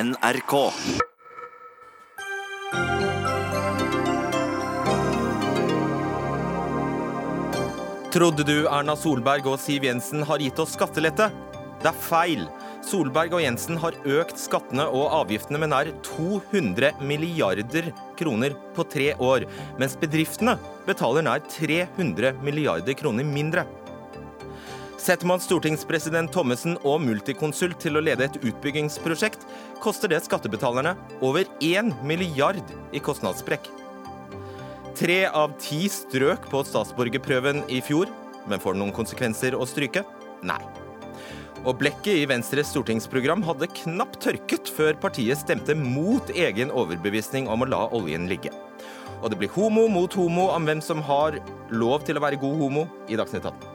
NRK. Trodde du Erna Solberg og Siv Jensen har gitt oss skattelette? Det er feil. Solberg og Jensen har økt skattene og avgiftene med nær 200 milliarder kroner på tre år, mens bedriftene betaler nær 300 milliarder kroner mindre. Setter man stortingspresident Thommessen og Multiconsult til å lede et utbyggingsprosjekt, koster det skattebetalerne over 1 milliard i kostnadssprekk. Tre av ti strøk på statsborgerprøven i fjor, men får det noen konsekvenser å stryke? Nei. Og blekket i Venstres stortingsprogram hadde knapt tørket før partiet stemte mot egen overbevisning om å la oljen ligge. Og det blir homo mot homo om hvem som har lov til å være god homo i Dagsnytt 18.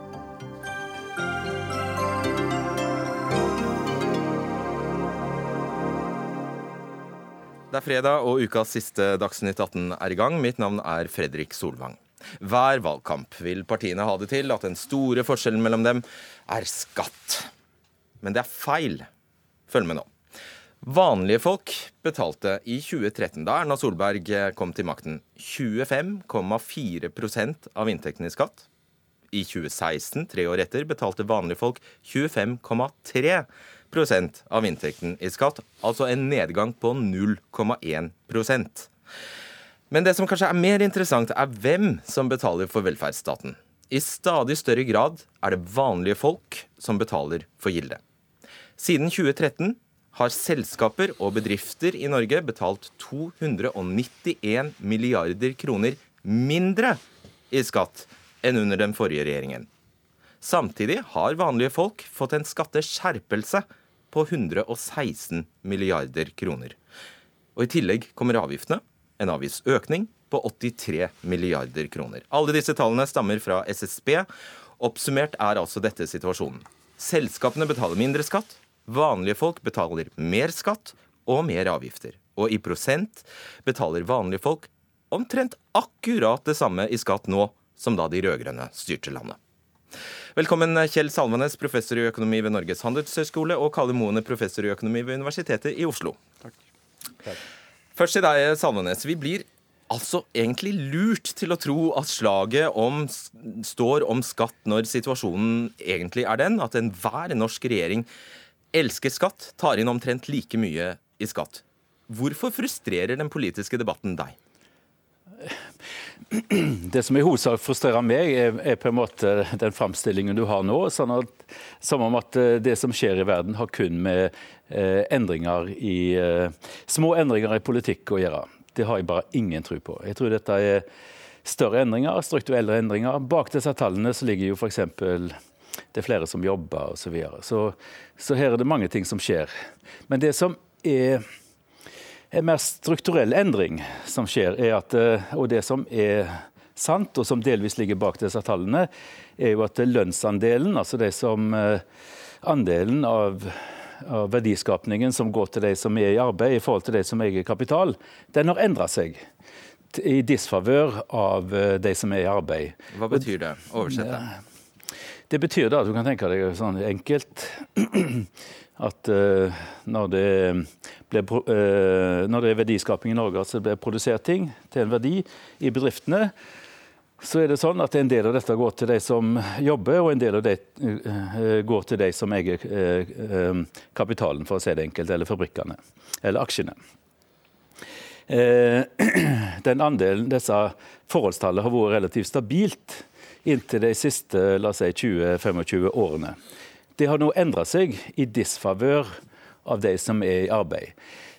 Det er fredag, og ukas siste Dagsnytt 18 er i gang. Mitt navn er Fredrik Solvang. Hver valgkamp vil partiene ha det til at den store forskjellen mellom dem er skatt. Men det er feil. Følg med nå. Vanlige folk betalte i 2013, da Erna Solberg kom til makten, 25,4 av inntekten i skatt. I 2016, tre år etter, betalte vanlige folk 25,3 av inntekten i skatt, altså en nedgang på 0,1% Men det som kanskje er mer interessant, er hvem som betaler for velferdsstaten. I stadig større grad er det vanlige folk som betaler for gildet. Siden 2013 har selskaper og bedrifter i Norge betalt 291 milliarder kroner mindre i skatt enn under den forrige regjeringen. Samtidig har vanlige folk fått en skatteskjerpelse på 116 milliarder kroner. Og I tillegg kommer avgiftene. En avgiftsøkning på 83 milliarder kroner. Alle disse tallene stammer fra SSB. Oppsummert er altså dette situasjonen. Selskapene betaler mindre skatt, vanlige folk betaler mer skatt og mer avgifter. Og i prosent betaler vanlige folk omtrent akkurat det samme i skatt nå som da de rød-grønne styrte landet. Velkommen Kjell Salvenes, professor i økonomi ved Norges handelshøyskole, og Kalle Moene, professor i økonomi ved Universitetet i Oslo. Takk. Takk. Først til deg, Salvenes. Vi blir altså egentlig lurt til å tro at slaget om, står om skatt når situasjonen egentlig er den at enhver norsk regjering elsker skatt, tar inn omtrent like mye i skatt. Hvorfor frustrerer den politiske debatten deg? Det som i hovedsak frustrerer meg, er, er, på en måte den framstillingen du har nå. Sånn at, som om at eh, det som skjer i verden, har kun med eh, endringer i eh, Små endringer i politikk å gjøre. Det har jeg bare ingen tro på. Jeg tror dette er større endringer, strukturelle endringer. Bak disse tallene så ligger jo f.eks. det er flere som jobber osv. Så, så Så her er det mange ting som skjer. Men det som er en mer strukturell endring som skjer, er at, eh, og det som er sant, og som delvis ligger bak disse tallene, er jo at lønnsandelen, altså det som eh, andelen av, av verdiskapningen som går til de som er i arbeid, i forhold til de som eier kapital, den har endra seg i disfavør av eh, de som er i arbeid. Hva betyr det? Oversett det. Det betyr da at du kan tenke deg sånn enkelt at uh, når, det ble, uh, når det er verdiskaping i Norge, altså det blir produsert ting til en verdi i bedriftene, så er det sånn at en del av dette går til de som jobber, og en del av det uh, går til de som eier kapitalen, for å si det enkelt, eller fabrikkene, eller aksjene. Den andelen, disse forholdstallene, har vært relativt stabilt inntil de siste la oss si, 20-25 årene. Det har nå endra seg i disfavør av de som er i arbeid.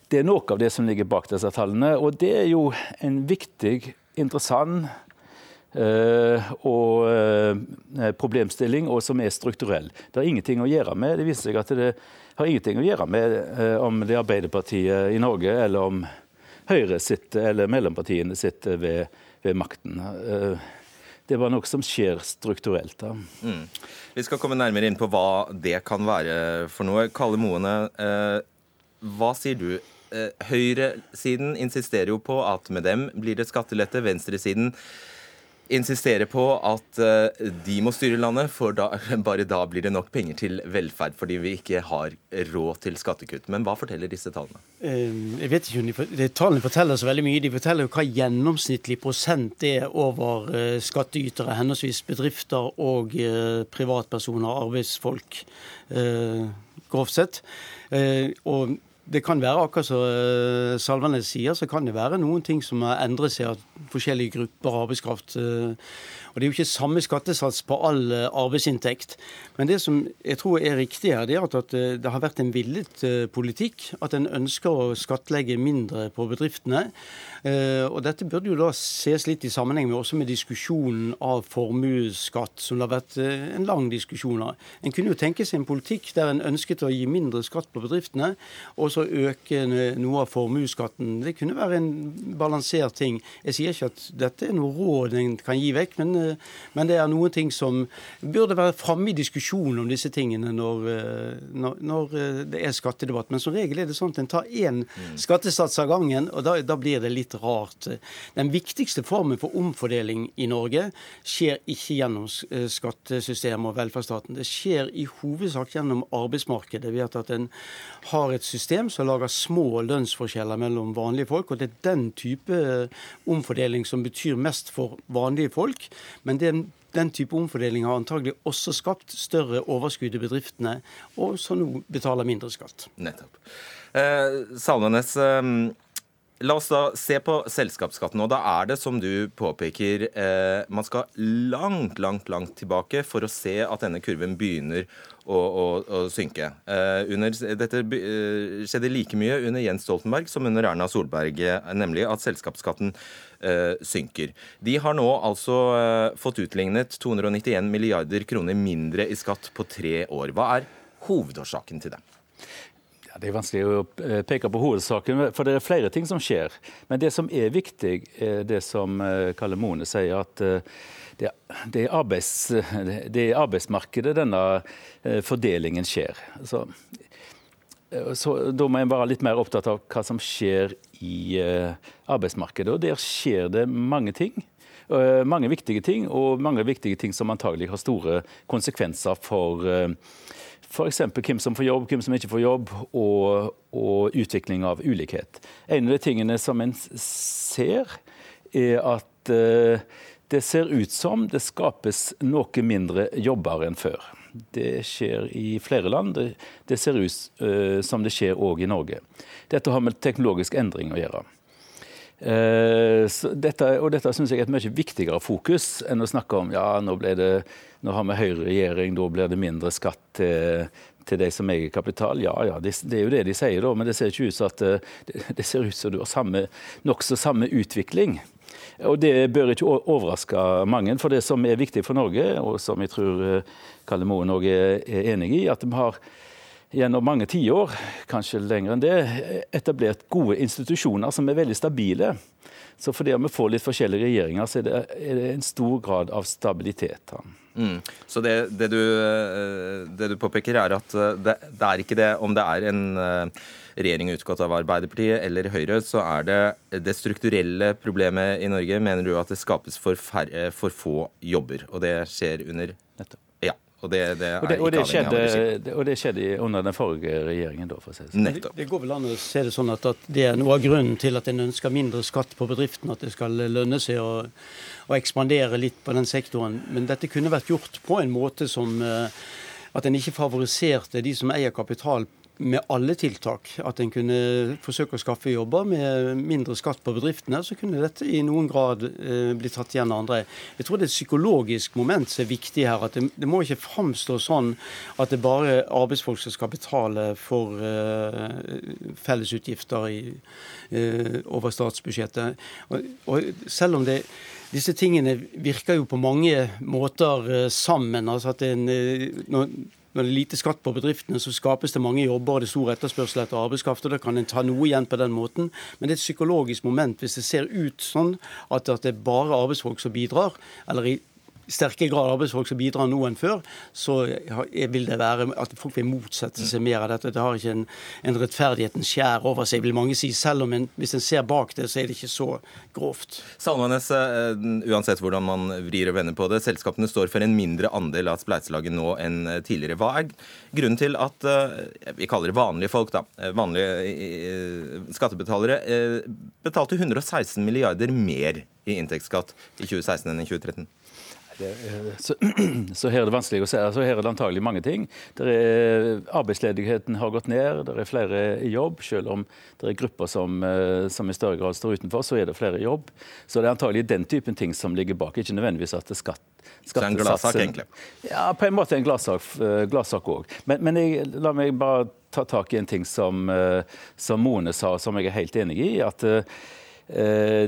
Det er noe av det som ligger bak disse tallene, og det er jo en viktig, interessant Uh, og uh, problemstilling, og som er strukturell. Det har ingenting å gjøre med det viser seg at det har ingenting å gjøre med uh, om det er Arbeiderpartiet i Norge eller om Høyre sitter, eller mellompartiene sitter ved, ved makten det var noe som skjer strukturelt. da. Mm. Vi skal komme nærmere inn på hva det kan være for noe. Kalle Moene, eh, hva sier du? Eh, høyresiden insisterer jo på at med dem blir det skattelette. Venstresiden insisterer på at uh, de må styre landet, for da, bare da blir det nok penger til velferd. Fordi vi ikke har råd til skattekutt. Men hva forteller disse tallene? Uh, jeg vet ikke om de, de, Tallene forteller så veldig mye. De forteller jo hva gjennomsnittlig prosent er over uh, skattytere, henholdsvis bedrifter og privatpersoner, arbeidsfolk, grovt sett. og det kan være, akkurat som uh, Salvanes sier, så kan det være noen ting som har endret seg av forskjellige grupper arbeidskraft. Uh, og Det er jo ikke samme skattesats på all uh, arbeidsinntekt. Men det som jeg tror er riktig her, det er at, at det har vært en villet politikk. At en ønsker å skattlegge mindre på bedriftene. Og Dette burde jo da ses litt i sammenheng med også med diskusjonen av formuesskatt, som det har vært en lang diskusjon av. En kunne jo tenke seg en politikk der en ønsket å gi mindre skatt på bedriftene. og så øke noe av formuesskatten. Det kunne være en balansert ting. Jeg sier ikke at dette er noe råd en kan gi vekk, men, eh, men det er noen ting som burde være framme i diskusjonen om disse tingene når, eh, når, når, eh, det er skattedebatt. Men som regel er det sånn at en tar én mm. skattesats av gangen, og da, da blir det litt rart. Den viktigste formen for omfordeling i Norge skjer ikke gjennom skattesystemet og velferdsstaten. Det skjer i hovedsak gjennom arbeidsmarkedet ved at en har et system som lager små lønnsforskjeller mellom vanlige folk. og Det er den type eh, omfordeling som betyr mest for vanlige folk. Men den, den type omfordeling har antagelig også skapt større overskudd i bedriftene, og som nå betaler mindre skatt. Nettopp. Eh, Salvenes, eh, La oss da se på selskapsskatten. og Da er det, som du påpeker, eh, man skal langt, langt langt tilbake for å se at denne kurven begynner å, å, å synke. Eh, under, dette eh, skjedde like mye under Jens Stoltenberg som under Erna Solberg, eh, nemlig at selskapsskatten eh, synker. De har nå altså eh, fått utlignet 291 milliarder kroner mindre i skatt på tre år. Hva er hovedårsaken til det? Det er vanskelig å eh, peke på hovedsaken, for det er flere ting som skjer. Men det som er viktig, er det som eh, Kalle Mone sier, at eh, det, er, arbeids, det er arbeidsmarkedet denne fordelingen skjer. Så, så Da må jeg være litt mer opptatt av hva som skjer i arbeidsmarkedet. Og der skjer det mange ting. Mange viktige ting, og mange viktige ting som antagelig har store konsekvenser for F.eks. hvem som får jobb, hvem som ikke får jobb, og, og, utvikling av ulikhet. En av de tingene som en ser, er at uh, det ser ut som det skapes noe mindre jobber enn før. Det skjer i flere land. Det, ser ut uh, som det skjer òg i Norge. Dette har med teknologisk endring å gjøre. Uh, dette, og dette syns jeg er et mye viktigere fokus enn å snakke om ja, nå det nå har vi høyreregjering, da blir det mindre skatt til, til de som eier kapital. Ja, ja, det, det, er jo det de sier, da, men det ser ikke ut som at eh, det, det ser ut som du har samme, nokså samme utvikling. Og Det bør ikke overraske mange. For det som er viktig for Norge, og som jeg tror eh, Kalle Moen òg er enig i, at vi har gjennom mange tiår, kanskje lenger enn det, etablert gode institusjoner som er veldig stabile. Så fordi vi får litt forskjellige regjeringer, så er det, er det en stor grad av stabilitet. Mm. Så det, det, du, eh, det, du, påpeker, er at eh, det, er ikke det om det er en eh, regjering utgått av Arbeiderpartiet eller Høyre, så er det det strukturelle problemet i Norge, mener du at det skapes for, færre, for få jobber. Og det skjer under. Og det, det og det, og det skjedde, og det skjedde under den forrige regjeringen. da, for å si det sånn. Det, går vel an å se det sånn at, at, det er noe av grunnen til at en ønsker mindre skatt på bedriften. At det skal lønne seg å, å ekspandere litt på den sektoren. Men dette kunne vært gjort på en måte som eh, at en ikke favoriserte de som eier kapital med alle tiltak. At en kunne forsøke å skaffe jobber med mindre skatt på bedriftene. Så kunne dette i noen grad eh, bli tatt igjen av andre. Jeg tror det er et psykologisk moment som er viktig her. at Det, det må ikke framstå sånn at det bare er arbeidsfolk som skal betale for eh, fellesutgifter i, eh, over statsbudsjettet. Og, og selv om det disse tingene virker jo på mange måter eh, sammen. altså at en, eh, når, når det er lite skatt på bedriftene, så skapes det mange jobber og det er stor etterspørsel etter arbeidskraft. og Da kan en ta noe igjen på den måten. Men det er et psykologisk moment hvis det ser ut sånn at, at det er bare arbeidsfolk som bidrar, eller i sterkere grad arbeidsfolk som bidrar nå enn før, så vil det være at folk vil motsette seg mer av dette. Det har ikke en, en rettferdighetens skjær over seg, vil mange si. Selv om en, hvis en ser bak det, så er det ikke så grovt. Salmanes, eh, uansett hvordan man vrir og vender på det, selskapene står for en mindre andel av spleiselaget nå enn tidligere. Hva er grunnen til at vi kaller det vanlige folk, da, vanlige skattebetalere, betalte 116 milliarder mer i inntektsskatt i 2016 enn i 2013? Det, så, så, her er det vanskelig å se. Altså, her er det antagelig mange ting. Er, arbeidsledigheten har gått ned, det er flere i jobb. Selv om det er grupper som, eh, som, i større grad står utenfor, så er det flere i jobb. Så det er antagelig den typen ting som ligger bak, ikke nødvendigvis at det skatt, så en gladsak, egentlig? Ja, på en måte en gladsak òg. Eh, men, men jeg, la meg bare ta tak i en ting som, eh, som Mone sa, som jeg er helt enig i. at Eh,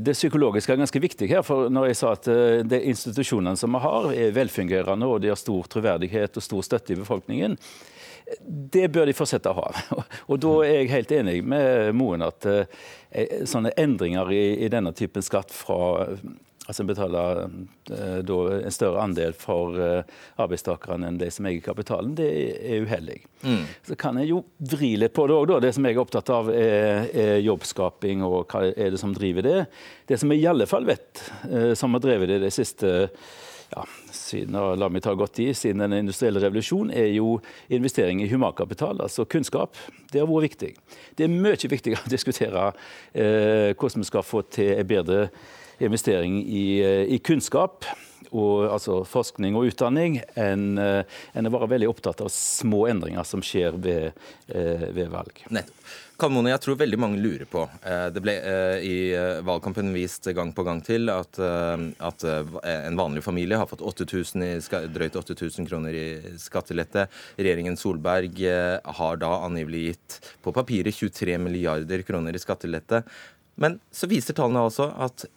det psykologiske er ganske viktig her. for når jeg sa at eh, de institusjonene som vi har, er velfungerende og de har stor troverdighet og stor støtte i befolkningen, det bør de fortsette å ha. Og Da er jeg helt enig med Moen at eh, sånne endringer i denne typen skatt fra Altså en betaler eh, en større andel for eh, arbeidstakerne enn de som eier kapitalen. Det er uheldig. Mm. Så kan jeg jo vri litt på det òg, Det som jeg er opptatt av, er, er, jobbskaping og hva er det som driver det. Det som jeg i alle fall vet, eh, som har drevet det de siste ja, siden, la meg ta godt i, siden den industrielle revolusjonen, er jo investering i humankapital, altså kunnskap. Det har vært viktig. Det er mye viktigere å diskutere eh, hvordan vi skal få til en bedre investering i, eh, i kunnskap. Og, altså forskning og utdanning, enn en å være veldig opptatt av små endringer som skjer ved, eh, ved valg. Nettopp. Kalmone, jeg tror veldig mange lurer på eh, Det ble i valgkampen vist gang på gang til at, at en vanlig familie har fått 8000 i, drøyt 8000 kroner i skattelette. Regjeringen Solberg har da angivelig gitt på papiret 23 milliarder kroner i skattelette. Men så viser tallene altså at eh,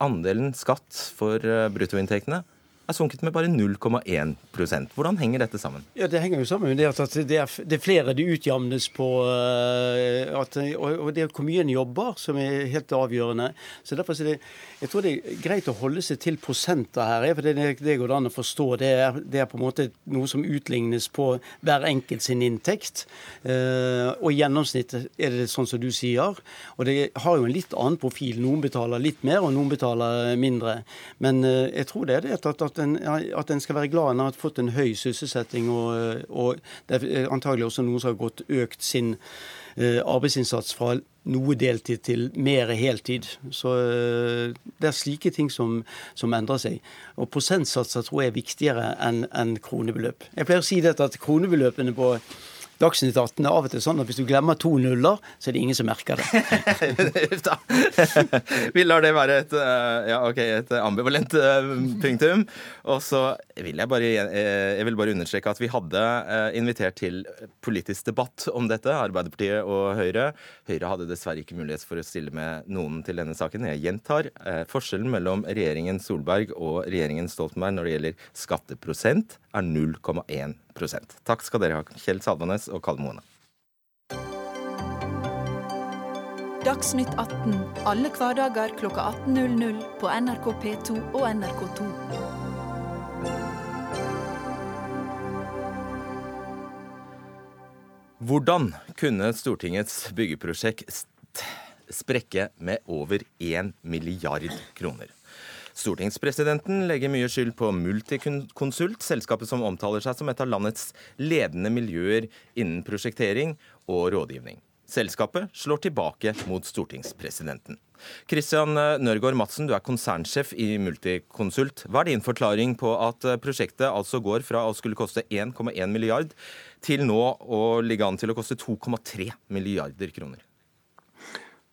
andelen skatt for eh, bruttoinntektene er sunket med bare 0,1% Hvordan henger dette sammen? Ja, Det henger jo sammen med at det er, det er flere det utjamnes på. Eh, at, og det er hvor mye en jobber som er helt avgjørende. Så derfor er det, Jeg tror det er greit å holde seg til prosenter her. for Det, det går an å forstå. Det er, det er, på en måte noe som utlignes på hver enkelt sin inntekt. Eh, og i gjennomsnitt er det sånn som du sier. Og det har jo en litt annen profil. Noen betaler litt mer, og noen betaler mindre. Men eh, jeg tror det er det at, at en, at en skal være glad en har fått en høy sysselsetting, og, og det er antagelig også noen som har gått økt sin eh, arbeidsinnsats fra noe deltid til mer heltid. Så eh, det er slike ting som, som endrer seg. Og prosentsatser tror jeg er viktigere enn en kronebeløp. Jeg pleier å si dette at kronebeløpene på Dagsnytt 18 er av og til sånn at hvis du glemmer to nuller, så er det ingen som merker det. Vi lar det være et, eh, ja, okay, et ambivalent eh, punktum. Og så vil jeg bare, eh, jeg vil bare understreke at vi hadde invitert til politisk debatt om dette, Arbeiderpartiet og Høyre. Høyre hadde dessverre ikke mulighet for å stille med noen til denne saken. Jeg gjentar. Forskjellen mellom regjeringen Solberg og regjeringen Stoltenberg når det gjelder skatteprosent, er 0,1 Takk skal dere ha, Kjell Salvanes og Karl Moene. Dagsnytt 18 alle hverdager klokka 18.00 på NRK P2 og NRK2. Hvordan kunne Stortingets byggeprosjekt sprekke med over 1 milliard kroner? Stortingspresidenten legger mye skyld på Multiconsult, selskapet som omtaler seg som et av landets ledende miljøer innen prosjektering og rådgivning. Selskapet slår tilbake mot stortingspresidenten. Christian Nørgaard Madsen, du er konsernsjef i Multiconsult. Hva er din forklaring på at prosjektet altså går fra å skulle koste 1,1 milliard til nå å ligge an til å koste 2,3 milliarder kroner?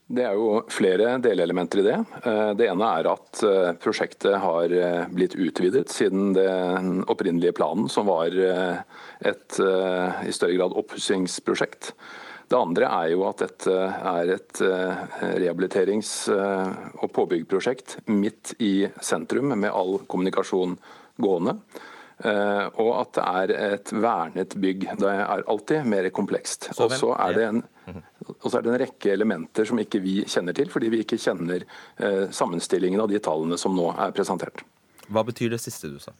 Det er jo flere delelementer i det. Eh, det ene er at eh, prosjektet har eh, blitt utvidet siden den opprinnelige planen, som var et i større grad oppussingsprosjekt. Det andre er jo at dette er et rehabiliterings- og påbyggprosjekt midt i sentrum, med all kommunikasjon gående. Og at det er et vernet bygg. Det er alltid mer komplekst. Og så er det en og så er det en rekke elementer som ikke vi kjenner til, fordi vi ikke kjenner eh, sammenstillingen av de tallene som nå er presentert. Hva betyr det siste du sa?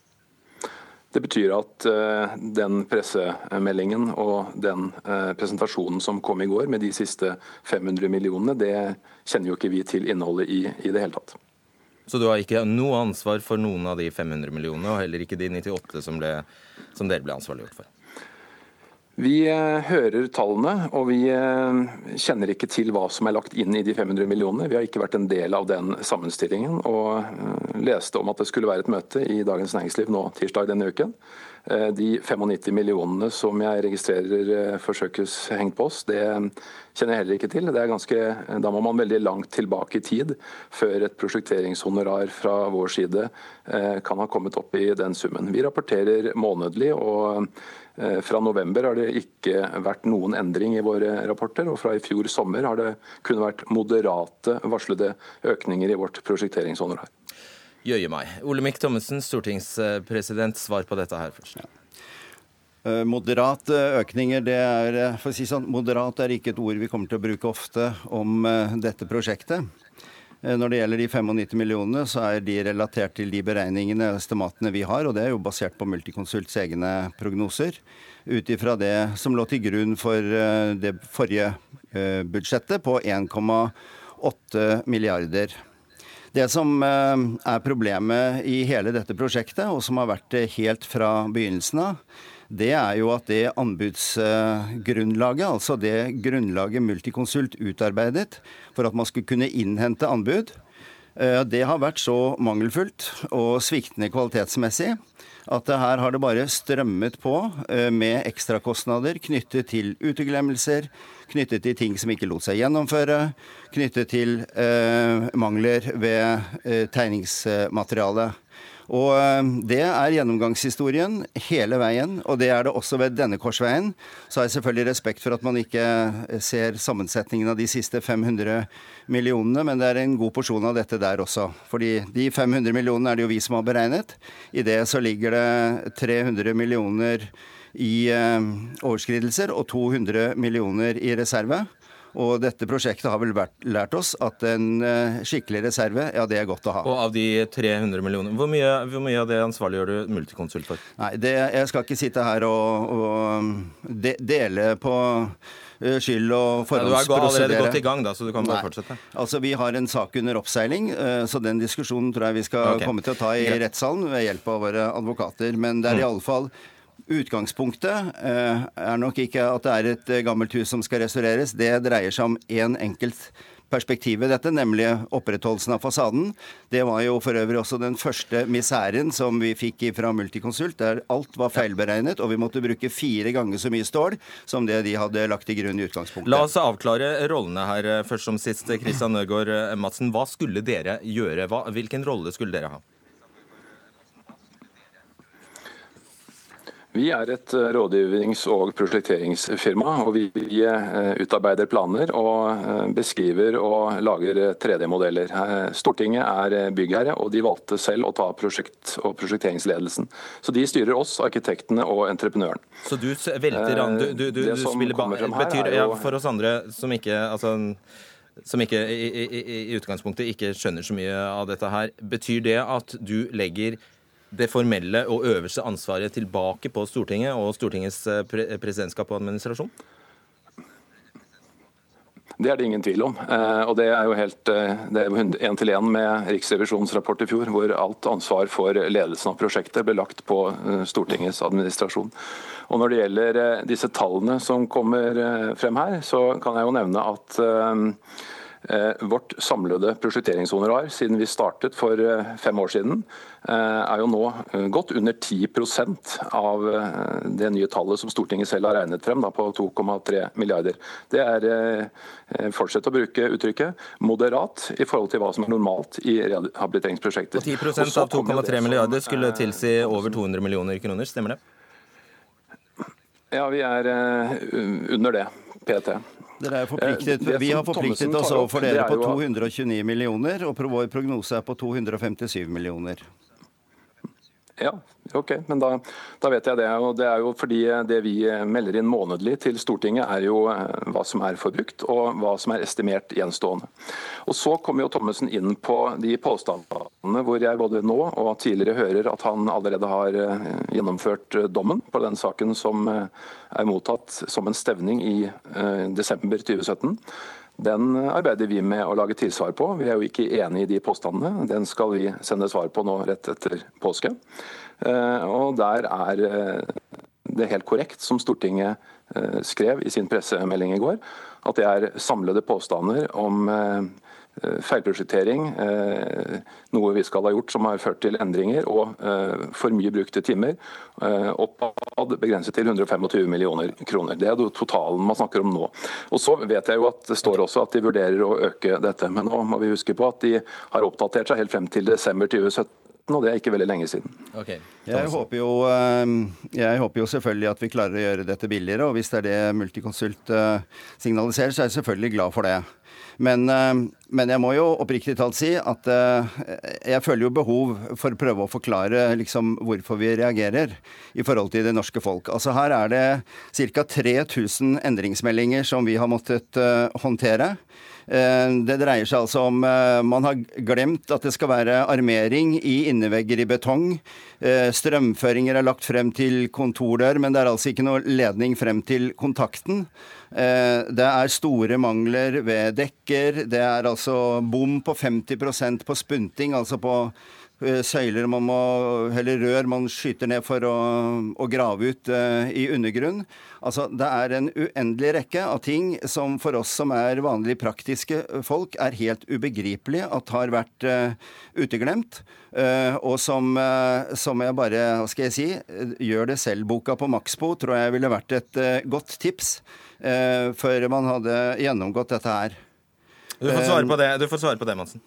Det betyr at uh, den pressemeldingen og den uh, presentasjonen som kom i går med de siste 500 millionene, det kjenner jo ikke vi til innholdet i i det hele tatt. Så du har ikke noe ansvar for noen av de 500 millionene, og heller ikke de 98 som, ble, som dere ble ansvarliggjort for? Vi eh, hører tallene, og vi eh, kjenner ikke til hva som er lagt inn i de 500 millionene. Vi har ikke vært en del av den sammenstillingen, og eh, leste om at det skulle være et møte i Dagens Næringsliv nå tirsdag denne uken. De 95 millionene som jeg registrerer forsøkes hengt på oss, det kjenner jeg heller ikke til. Ganske, da må man veldig langt tilbake i tid før et prosjekteringshonorar fra vår side kan ha kommet opp i den summen. Vi rapporterer månedlig. og fra november har det ikke vært noen endring i våre rapporter, og fra i fjor sommer har det kun vært moderate varslede økninger i vårt prosjekteringshonorar. Jøye meg. Olemic Thommessen, stortingspresident, svar på dette her først. Ja. Eh, moderate økninger, det er, eh, for å si sånn, moderat er ikke et ord vi kommer til å bruke ofte om dette prosjektet. Eh, når det gjelder de 95 millionene, så er de relatert til de beregningene og estimatene vi har, og det er jo basert på Multiconsults egne prognoser. Ut ifra det som lå til grunn for eh, det forrige eh, budsjettet på 1,8 milliarder. Det som er problemet i hele dette prosjektet, og som har vært helt fra begynnelsen av, det er jo at det anbudsgrunnlaget, altså det grunnlaget Multiconsult utarbeidet for at man skulle kunne innhente anbud, eh, det har vært så mangelfullt og sviktende kvalitetsmessig at her har det bare strømmet på eh, med ekstrakostnader knyttet til uteglemmelser, knyttet til ting som ikke lot seg gjennomføre, knyttet til eh, mangler ved eh, tegningsmaterialet. Og eh, det er gjennomgangshistorien hele veien, og det er det også ved denne korsveien. Så har jeg selvfølgelig respekt for at man ikke eh, ser sammensetningen av de siste 500 millionene, men det er en god porsjon av dette der også. Fordi de 500 millionene er det jo vi som har beregnet. I det så ligger det 300 millioner i eh, overskridelser og 200 millioner i reserve. Og dette prosjektet har vel lært oss at en uh, skikkelig reserve, ja, det er godt å ha. Og av de 300 millionene, hvor mye, hvor mye av det ansvarliggjør du Multiconsult for? Nei, det, jeg skal ikke sitte her og, og de, dele på uh, skyld og forhåndsprosedere. Ja, du har allerede gått i gang, da, så du kan bare Nei. fortsette. Altså, Vi har en sak under oppseiling, uh, så den diskusjonen tror jeg vi skal okay. komme til å ta i rettssalen ved hjelp av våre advokater. Men det er mm. i alle fall Utgangspunktet eh, er nok ikke at det er et eh, gammelt hus som skal restaureres. Det dreier seg om én en enkelt perspektiv ved dette, nemlig opprettholdelsen av fasaden. Det var jo for øvrig også den første misæren som vi fikk fra Multiconsult, der alt var feilberegnet, og vi måtte bruke fire ganger så mye stål som det de hadde lagt til grunn i utgangspunktet. La oss avklare rollene her eh, først som sist. Kristian Nørgaard Madsen, hva skulle dere gjøre? Hva, hvilken rolle skulle dere ha? Vi er et eh, rådgivnings- og prosjekteringsfirma. og Vi eh, utarbeider planer og eh, beskriver og lager 3D-modeller. Stortinget er byggherre, og de valgte selv å ta prosjekt- og prosjekteringsledelsen. Så de styrer oss, arkitektene og entreprenøren. Så du velter an, du, du, du, du spiller bare Betyr ja, for oss andre som ikke altså, som ikke i, i, i utgangspunktet ikke skjønner så mye av dette her, betyr det at du legger det formelle og øverste ansvaret tilbake på Stortinget og Stortingets eh, presidentskap og administrasjon? Det er det ingen tvil om. Eh, og Det er jo helt eh, det er en til en med Riksrevisjonens rapport i fjor, hvor alt ansvar for ledelsen av prosjektet ble lagt på Stortingets administrasjon. Og Når det gjelder disse tallene som kommer frem her, så kan jeg jo nevne at vårt samlede prosjekteringshonorar siden vi startet for eh, fem år siden, eh, er jo nå godt under 10% av det nye tallet som Stortinget selv har regnet frem, da, på 2,3 milliarder. Det er, fortsett å bruke uttrykket, moderat i forhold til hva som er normalt i rehabiliteringsprosjekter. Og 10% av 2,3 milliarder skulle tilsi over 200 millioner kroner, stemmer det? Ja, vi er under det, PT. Eh, vi har forpliktet oss overfor dere på 229 millioner, og vår prognose er på 257 millioner. Ja, ok, men da, da, vet jeg det. og Det er jo fordi det vi melder inn månedlig til Stortinget, er jo eh, hva som er forbrukt og hva som er estimert gjenstående. Og Så kommer jo Thommessen inn på de påstandene hvor jeg både nå og tidligere hører at han allerede har eh, gjennomført dommen på den saken som eh, er mottatt som en stevning i desember 2017. Den arbeider vi med å lage tilsvar på. Vi er jo ikke enig i de påstandene. Den skal vi sende svar på nå rett etter påske. Eh, og der er eh, det helt korrekt, som Stortinget eh, skrev i sin pressemelding i går, at det er samlede påstander om feilprosjektering, eh, noe vi skal ha gjort som har ført til endringer, og eh, for mye brukte timer, oppad begrenset til 125 millioner kroner. Det er totalen man snakker om nå. Og så vet jeg jo at Det står også at de vurderer å øke dette, men nå må vi huske på at de har oppdatert seg helt frem til desember 2017 og det er ikke veldig lenge siden. Okay. Jeg, håper jo, jeg, håper jo, selvfølgelig at vi klarer å gjøre dette billigere, og hvis det er det Multiconsult signaliserer, så er jeg selvfølgelig glad for det. Men, eh, men, jeg må jo oppriktig talt si at eh, jeg føler jo behov for å prøve å forklare liksom, hvorfor vi reagerer i forhold til det norske folk. Altså Her er det ca. 3000 endringsmeldinger som vi har måttet håndtere. Det dreier seg altså om Man har glemt at det skal være armering i innevegger i betong. Strømføringer er lagt frem til kontordør, men det er altså ikke noe ledning frem til kontakten. Eh, det er store mangler ved dekker. Det er altså bom på 50% på spunting, altså på eh, søyler man må, eller rør man skyter ned for å, å grave ut uh, i undergrunn. Altså, det er en uendelig rekke av ting som for oss som er vanlig praktiske folk, er helt ubegripelig at har vært uh, uteglemt. Uh, og som, som, jeg bare, hva skal jeg si, gjør det selv-boka på Maxbo tror jeg ville vært et godt tips eh, før man hadde gjennomgått dette her. Du får svare på det, du får svare på det Madsen.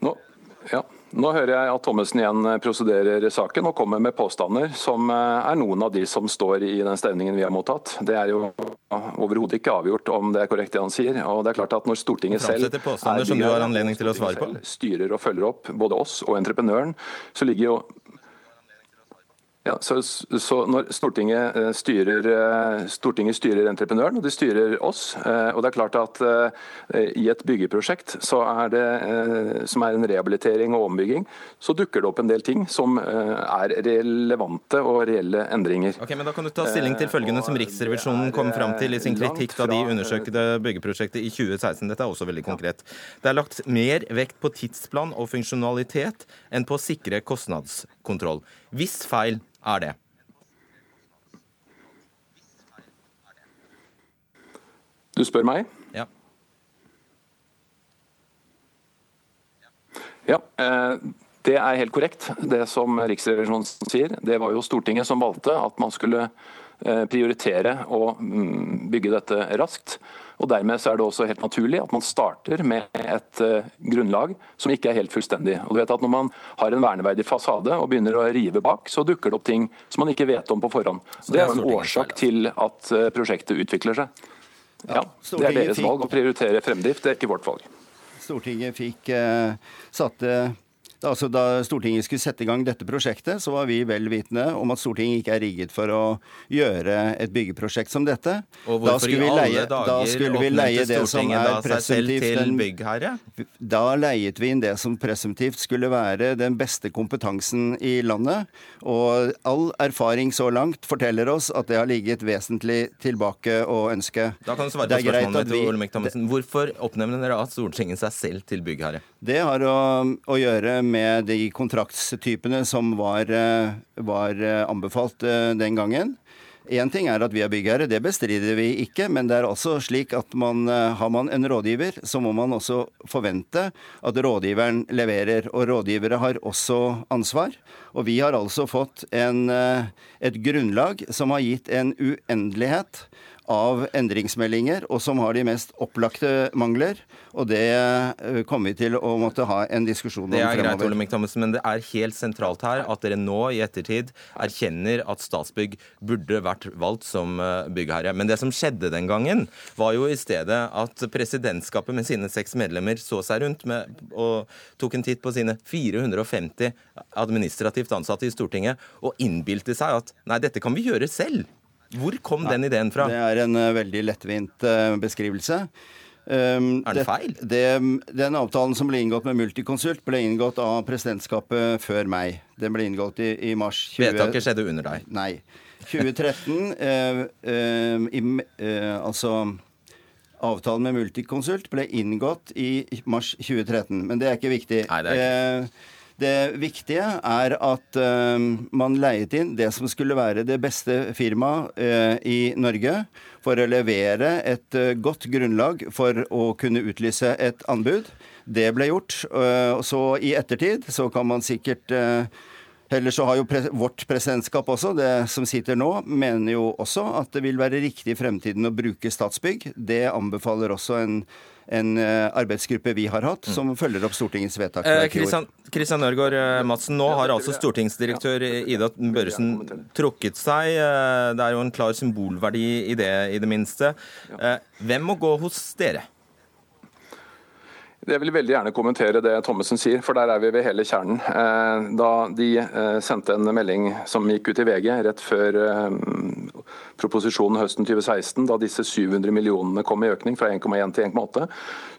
Nå, ja. Nå hører jeg at Thommessen igjen prosederer saken og kommer med påstander som eh, er noen av de som står i den stevningen vi har mottatt. Det er jo overhodet ikke avgjort om det er korrekt det han sier. og det er klart at Når Stortinget selv er som du har anledning til å svare på. styrer og følger opp både oss og entreprenøren, så ligger jo ja, så, så, når Stortinget eh, styrer, eh, Stortinget styrer, entreprenøren, og de styrer oss. Eh, og det er klart at I et byggeprosjekt så er det, som er en rehabilitering og ombygging, så dukker det opp en del ting som er relevante og reelle endringer. Ok, men Da kan du ta stilling til følgende som Riksrevisjonen kom fram til i sin kritikk da de undersøkte byggeprosjektet i 2016. Dette er også veldig konkret. Det er lagt mer vekt på tidsplan og funksjonalitet enn på å sikre kostnadskontroll. Hvis feil er det? Du spør meg? Ja. Ja, eh, Det er helt korrekt, det som Riksrevisjonen sier. Det var jo Stortinget som valgte at man skulle prioritere å mm, bygge dette raskt. Og Dermed så er det også helt naturlig at man starter med et uh, grunnlag som ikke er helt fullstendig. Og du vet at Når man har en verneverdig fasade og begynner å rive bak, så dukker det opp ting som man ikke vet om på forhånd. Så Det er en årsak til at uh, prosjektet utvikler seg. Ja, Det er deres valg å prioritere fremdrift, det er ikke vårt valg. Stortinget fikk uh, satte altså da Stortinget skulle sette i gang dette prosjektet, så var vi vel vitende om at Stortinget ikke er rigget for å gjøre et byggeprosjekt som dette. Og hvorfor i alle dager oppnevnte Stortinget da seg selv til byggherre? Da leiet vi inn det som presumptivt skulle være den beste kompetansen i landet. Og all erfaring så langt forteller oss at det har ligget vesentlig tilbake å ønske. Da kan du svare på spørsmålet mitt, Olemic Thommessen. Hvorfor oppnevner dere at Stortinget seg selv til byggherre? Det har å, å gjøre med de kontraktstypene som var, eh, var eh, anbefalt eh, den gangen. Én ting er at vi er byggherre, det bestrider vi ikke. Men det er også slik at man, har man en rådgiver, så må man også forvente at rådgiveren leverer. Og rådgivere har også ansvar. Og vi har altså fått en, et grunnlag som har gitt en uendelighet av endringsmeldinger, og som har de mest opplagte mangler. Og det eh, kommer vi til å måtte ha en diskusjon om Det er greit, Ole Olemic Thommessen, men det er helt sentralt her at dere nå i ettertid erkjenner at Statsbygg burde vært valgt som eh, byggherre. Men det som skjedde den gangen, var jo i stedet at presidentskapet med sine seks medlemmer så seg rundt med, og tok en titt på sine 450 administrativt ansatte i Stortinget og innbilte seg at nei, dette kan vi gjøre selv. Hvor kom den ideen fra? Det er en eh, veldig lettvint eh, beskrivelse. Um, Er det feil? Det, den avtalen som ble inngått med Multiconsult, ble inngått av presidentskapet før meg. Den ble inngått i, i mars 20... Vedtaket skjedde under deg. Nei. 2013 eh, eh, i, eh, Altså Avtalen med Multiconsult ble inngått i mars 2013, men det er ikke viktig. Nei, det er Eh, det viktige er at uh, man leiet inn det som skulle være det beste firmaet uh, i Norge for å levere et uh, godt grunnlag for å kunne utlyse et anbud. Det ble gjort. eh, så i ettertid så kan man sikkert Eller så har jo pre vårt presidentskap også, det som sitter nå, mener jo også at det vil være riktig i fremtiden å bruke Statsbygg. Det anbefaler også en, en eh, arbeidsgruppe vi har hatt, som følger opp Stortingets vedtak. fra Eh. Kristian, Kristian eh, Madsen, nå har altså stortingsdirektør Ida Børresen trukket seg. Eh, Det er jo en klar symbolverdi i det, i det minste. Eh, Hvem må gå hos dere? Jeg vil veldig gjerne kommentere det Thommessen sier, for der er vi ved hele kjernen. Eh, Da de eh, sendte en melding som gikk ut i VG rett før eh, proposisjonen høsten 2016, da disse 700 millionene kom i økning fra 1,1 til 1,8,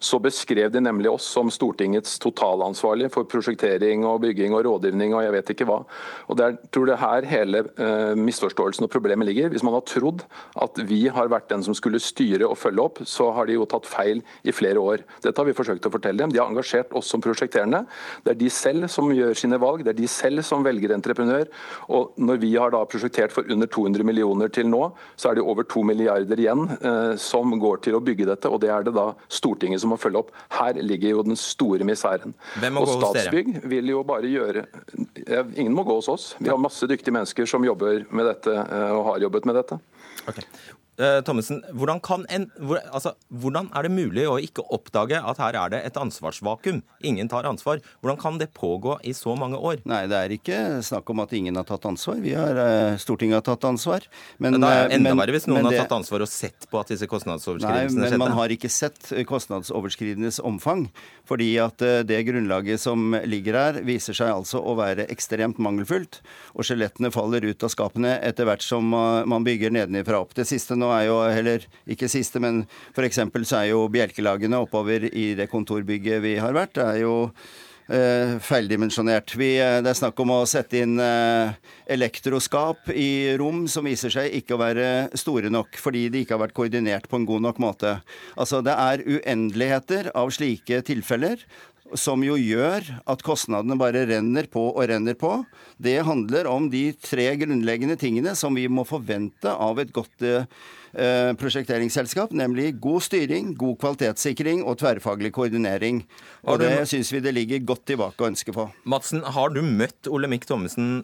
så beskrev de nemlig oss som Stortingets totalansvarlige for prosjektering og bygging og rådgivning og jeg vet ikke hva. Og det er, tror det er her hele uh, misforståelsen og problemet ligger. Hvis man har trodd at vi har vært den som skulle styre og følge opp, så har de jo tatt feil i flere år. Dette har vi forsøkt å fortelle dem. De har engasjert oss som prosjekterende. Det er de selv som gjør sine valg, det er de selv som velger entreprenør. Og når vi har da prosjektert for under 200 millioner til nå, så er det over 2 milliarder igjen eh, som går til å bygge dette, og det er det da Stortinget som må følge opp. Her ligger jo den store miseren. Hvem må og gå hos dere? Statsbygg vil jo bare gjøre Ingen må gå hos oss. Vi har masse dyktige mennesker som jobber med dette eh, og har jobbet med dette. Ok. Eh, Thommessen, hvordan, kan en, altså, hvordan er det mulig å ikke oppdage at her er det et ansvarsvakuum? Ingen tar ansvar. Hvordan kan det pågå i så mange år? Nei, det er ikke snakk om at ingen har tatt ansvar. Vi har, eh, Stortinget har tatt ansvar. Men, Men det er eh, enda verre hvis noen det, har tatt ansvar og sett på at disse Nei, men man har ikke sett kostnadsoverskridenes omfang. Fordi at det grunnlaget som ligger her, viser seg altså å være ekstremt mangelfullt. Og skjelettene faller ut av skapene etter hvert som man bygger nedenifra opp. Det siste nå er jo heller ikke siste, men f.eks. så er jo bjelkelagene oppover i det kontorbygget vi har vært, det er jo eh, feildimensjonert. Vi, eh, det er snakk om å sette inn eh, elektroskap i rom som viser seg ikke å være store nok, fordi de ikke har vært koordinert på en god nok måte. Altså Det er uendeligheter av slike tilfeller. Som jo gjør at kostnadene bare renner på og renner på. Det handler om de tre grunnleggende tingene som vi må forvente av et godt eh, prosjekteringsselskap, nemlig god styring, god kvalitetssikring og tverrfaglig koordinering. Og du- det syns vi det ligger godt tilbake å ønske på. Madsen, har du møtt Olemic Thommessen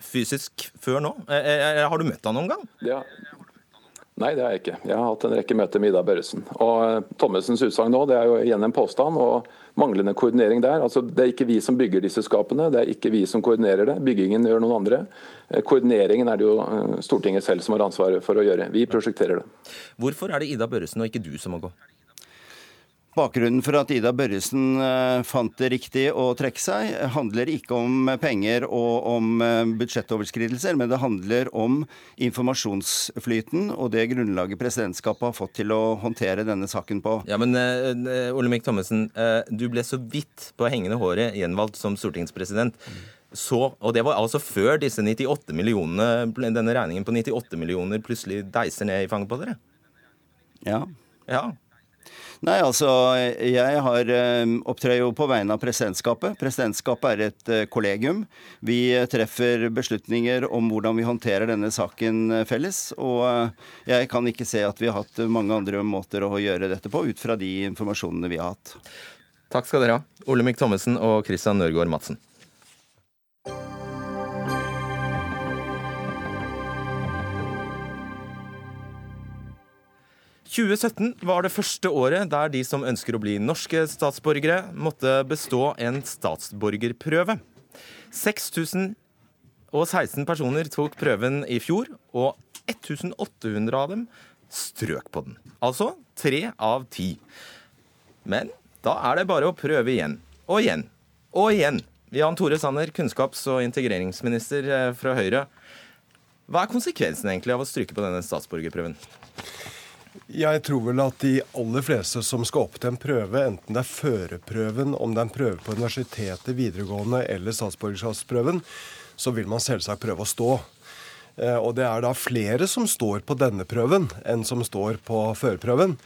fysisk før nå? Eh, eh, Har du møtt han noen gang? Ja. Nei, det har jeg ikke. Jeg har hatt en rekke møter med Ida Børresen. Og eh, Thommessens utsagn nå, det er jo igjen en påstand. og Manglende koordinering der. Altså, Det er ikke vi som bygger disse skapene, det er ikke vi som koordinerer det. Byggingen gjør noen andre. Eh, Koordineringen er det jo eh, Stortinget selv som har ansvaret for å gjøre. Vi prosjekterer det. Hvorfor er det Ida Børresen og ikke du som må gå? Bakgrunnen for at Ida Børresen eh, fant det riktig å trekke seg, handler ikke om penger og om eh, budsjettoverskridelser, men det handler om informasjonsflyten og det grunnlaget presidentskapet har fått til å håndtere denne saken på. Ja, men uh, Olemic Thommessen, uh, du ble så vidt på hengende håret gjenvalgt som stortingspresident. Så, og det var altså før disse 98 millionene, denne regningen på 98 millioner plutselig deiser ned i fanget på dere? Ja. Ja. Nei, altså, jeg har eh, opptrer jo på vegne av presidentskapet. Presidentskapet er et eh, kollegium. Vi eh, treffer beslutninger om hvordan vi håndterer denne saken felles. Og jeg kan ikke se at vi har hatt mange andre måter å gjøre dette på, ut fra de informasjonene vi har hatt. Takk skal dere ha, Olemic Thommessen og Christian Nørgaard Madsen. 2017 var det første året der de som ønsker å bli norske statsborgere, måtte bestå en statsborgerprøve. 6016 personer tok prøven i fjor, og 1800 av dem strøk på den. Altså tre av ti. Men da er det bare å prøve igjen. Og igjen. Og igjen. Jan Tore Sanner, kunnskaps- og integreringsminister eh, fra Høyre. Hva er konsekvensen egentlig av å stryke på denne statsborgerprøven? Jeg tror vel at de aller fleste som skal opp til en prøve, enten det er førerprøven, om det er en prøve på universitetet, videregående eller statsborgerskapsprøven, så vil man selvsagt prøve å stå. Eh, og det er da flere som står på denne prøven enn som står på førerprøven.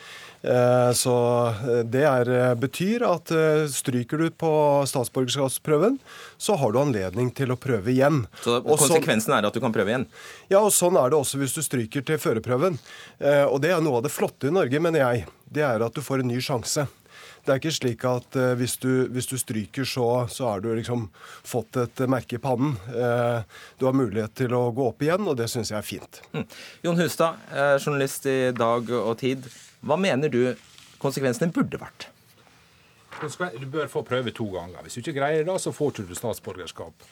Eh, så eh, det er, betyr at stryker du på statsborgerskapsprøven, så har du anledning til å prøve igjen. Så konsekvensen sånn, er at du kan prøve igjen? Ja, og sånn er det også hvis du stryker til førerprøven. Og det er noe av det flotte i Norge, mener jeg. Det er at du får en ny sjanse. Det er ikke slik at uh, hvis, du, hvis, du, stryker, så, så har du liksom fått et merke i pannen. Uh, du har mulighet til å gå opp igjen, og det syns jeg er fint. Mm. Jon Hustad, uh, journalist i Dag og Tid. Hva mener du konsekvensene burde vært? Du bør få prøve to ganger. Hvis du ikke greier det, så får du ikke statsborgerskap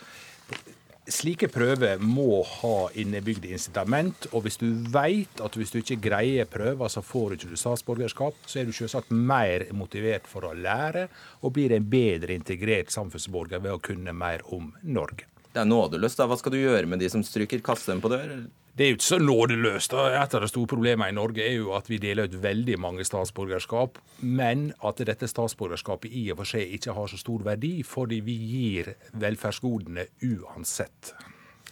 slike prøver må ha innebygde incitament. Og hvis du vet at hvis du ikke greier prøver, så får du ikke statsborgerskap, så er du selvsagt mer motivert for å lære, og blir en bedre integrert samfunnsborger ved å kunne mer om Norge. Det er nådeløst. da. Hva skal du gjøre med de som stryker? Kaste dem på dør? Det er jo ikke så nådeløst. Et av de store problemene i Norge er jo at vi deler ut veldig mange statsborgerskap, men at dette statsborgerskapet i og for seg ikke har så stor verdi, fordi vi gir velferdsgodene uansett.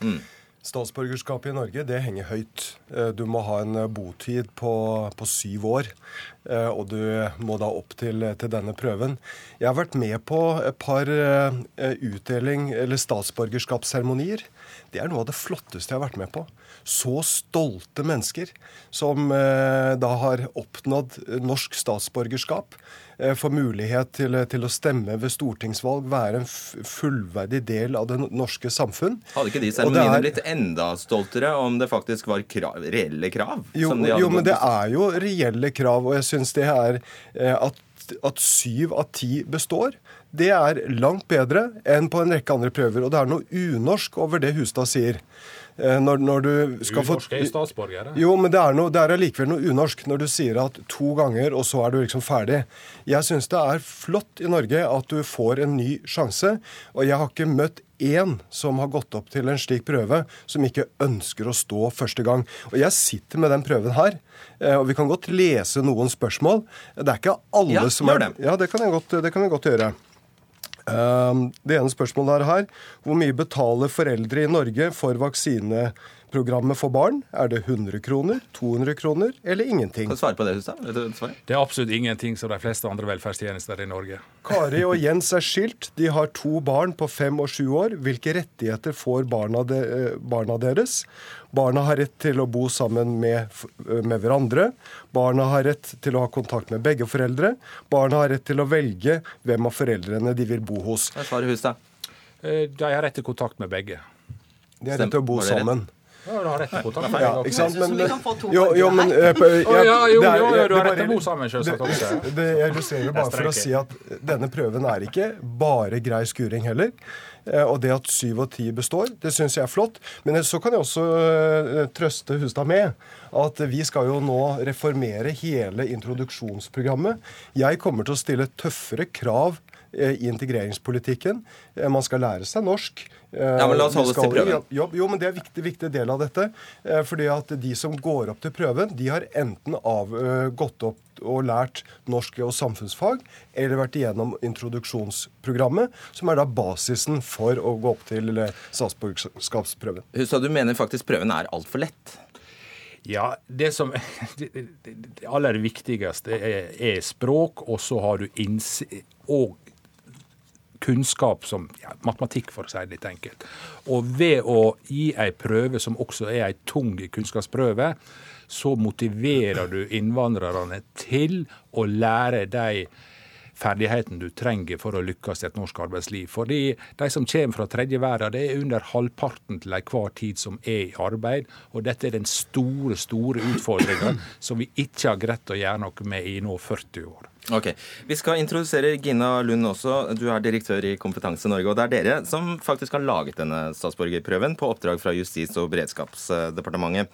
Mm. Statsborgerskapet i Norge det henger høyt. Eh, du må ha en eh, botid på, på, syv år. Eh, og du må da opp til, til, denne prøven. Jeg har vært med på et par utdeling- eller statsborgerskapsseremonier. Det er noe av det flotteste jeg har vært med på så stolte mennesker som eh, da har oppnådd norsk statsborgerskap, eh, får mulighet til, til, å stemme ved stortingsvalg, være en fullverdig del av det norske samfunn. Hadde ikke de seremoniene er... blitt enda stoltere om det faktisk var krav, reelle krav? Jo, jo men det er jo reelle krav, og jeg syns det er eh, at at syv av ti består, det er langt bedre enn på en rekke andre prøver. Og det er noe unorsk over det Hustad sier. Eh, når, når du skal få Unorske er statsborgere. Jo, men det er, noe, det er allikevel noe unorsk når du sier at to ganger, og så er du liksom ferdig. Jeg syns det er flott i Norge at du får en ny sjanse. Og jeg har ikke møtt én som har gått opp til en slik prøve, som ikke ønsker å stå første gang. Og jeg sitter med den prøven her. Eh, og vi kan godt lese noen spørsmål. Det er ikke alle ja, som er Ja, det kan, jeg godt, det kan jeg godt gjøre. Ehm, det ene spørsmålet er her. Hvor mye betaler foreldre i Norge for vaksineprogrammet for barn? Er det 100 kroner, 200 kroner eller ingenting? Kan du svare på det, Hustad? Det er absolutt ingenting som de fleste andre velferdstjenester i Norge. Kari og Jens er skilt. De har to barn på fem og sju år. Hvilke rettigheter får barna, de, eh, barna deres? Barna har rett til å bo sammen med, med, hverandre. Barna har rett til å ha kontakt med begge foreldre. Barna har rett til å velge hvem av foreldrene de vil bo hos. Hva svarer Hustad? Eh, de har rett til kontakt med begge. De har rett til å bo sammen. Ja, du har rett kontakt med ja, ikke sant? Men, få to jo, jo, men, ja, ja, jo, jo, jo, du har rett til sammen, selvsagt også. Det, det, jeg illustrerer bare for å si at denne prøven er ikke bare grei skuring heller. Eh, og det at syv og ti består, det syns jeg er flott. Men så kan jeg også eh, trøste Hustad med at vi skal jo nå reformere hele introduksjonsprogrammet. Jeg kommer til å stille tøffere krav eh, i integreringspolitikken. Man skal lære seg norsk. Ja, men La oss holde oss til prøven. Jo, jo, men Det er en viktig, viktig del av dette. fordi at De som går opp til prøven, de har enten av, gått opp og lært norsk og samfunnsfag, eller vært igjennom introduksjonsprogrammet, som er da basisen for å gå opp til statsborgerskapsprøven. Så du mener faktisk prøven er altfor lett? Ja, det som Det aller viktigste er, er språk, og så har du og kunnskap som ja, matematikk, for å si det litt enkelt. Og ved å gi ei prøve som også er ei tung kunnskapsprøve, så motiverer du innvandrerne til å lære de ferdigheten du trenger for å lykkes i et norsk arbeidsliv. Fordi de som kommer fra tredje verden, det er under halvparten til enhver tid som er i arbeid. Og dette er den store, store utfordringa som vi ikke har greid å gjøre noe med i nå 40 år. Ok, Vi skal introdusere Gina Lund også. Du er direktør i Kompetanse Norge. Og det er dere som faktisk har laget denne statsborgerprøven på oppdrag fra Justis- og beredskapsdepartementet.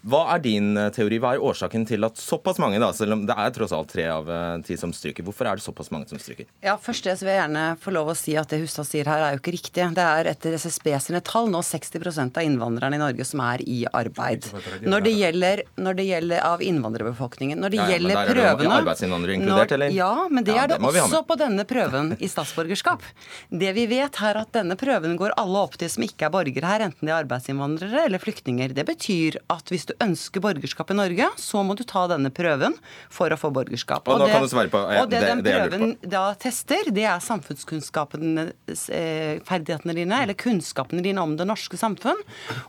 Hva er din eh, teori? Hva er årsaken til at såpass mange, da, selv om det er tross alt tre av eh, ti som stryker, hvorfor er det såpass mange som stryker? Ja, Først det så vil jeg gjerne få lov å si at det Hustad sier her er jo ikke riktig. Det er etter SSB sine tall nå 60% av innvandrerne i Norge som er i arbeid. Når det gjelder, når det gjelder av innvandrerbefolkningen Når det Ja, ja, gjelder er det prøvene arbeidsinnvandrere inkludert, eller? Ja, men det Ja, er det, det også på denne prøven i statsborgerskap. Det vi vet her, at denne prøven går alle opp til som ikke er borgere her, enten de er arbeidsinnvandrere eller flyktninger. Det betyr at hvis du ønsker borgerskap i Norge, så må du ta denne prøven for å få borgerskap. Og nå det, kan du svare på, ja, og det, det- den prøven da tester, det er samfunnskunnskapsferdighetene dine, eller kunnskapene dine om det norske samfunn.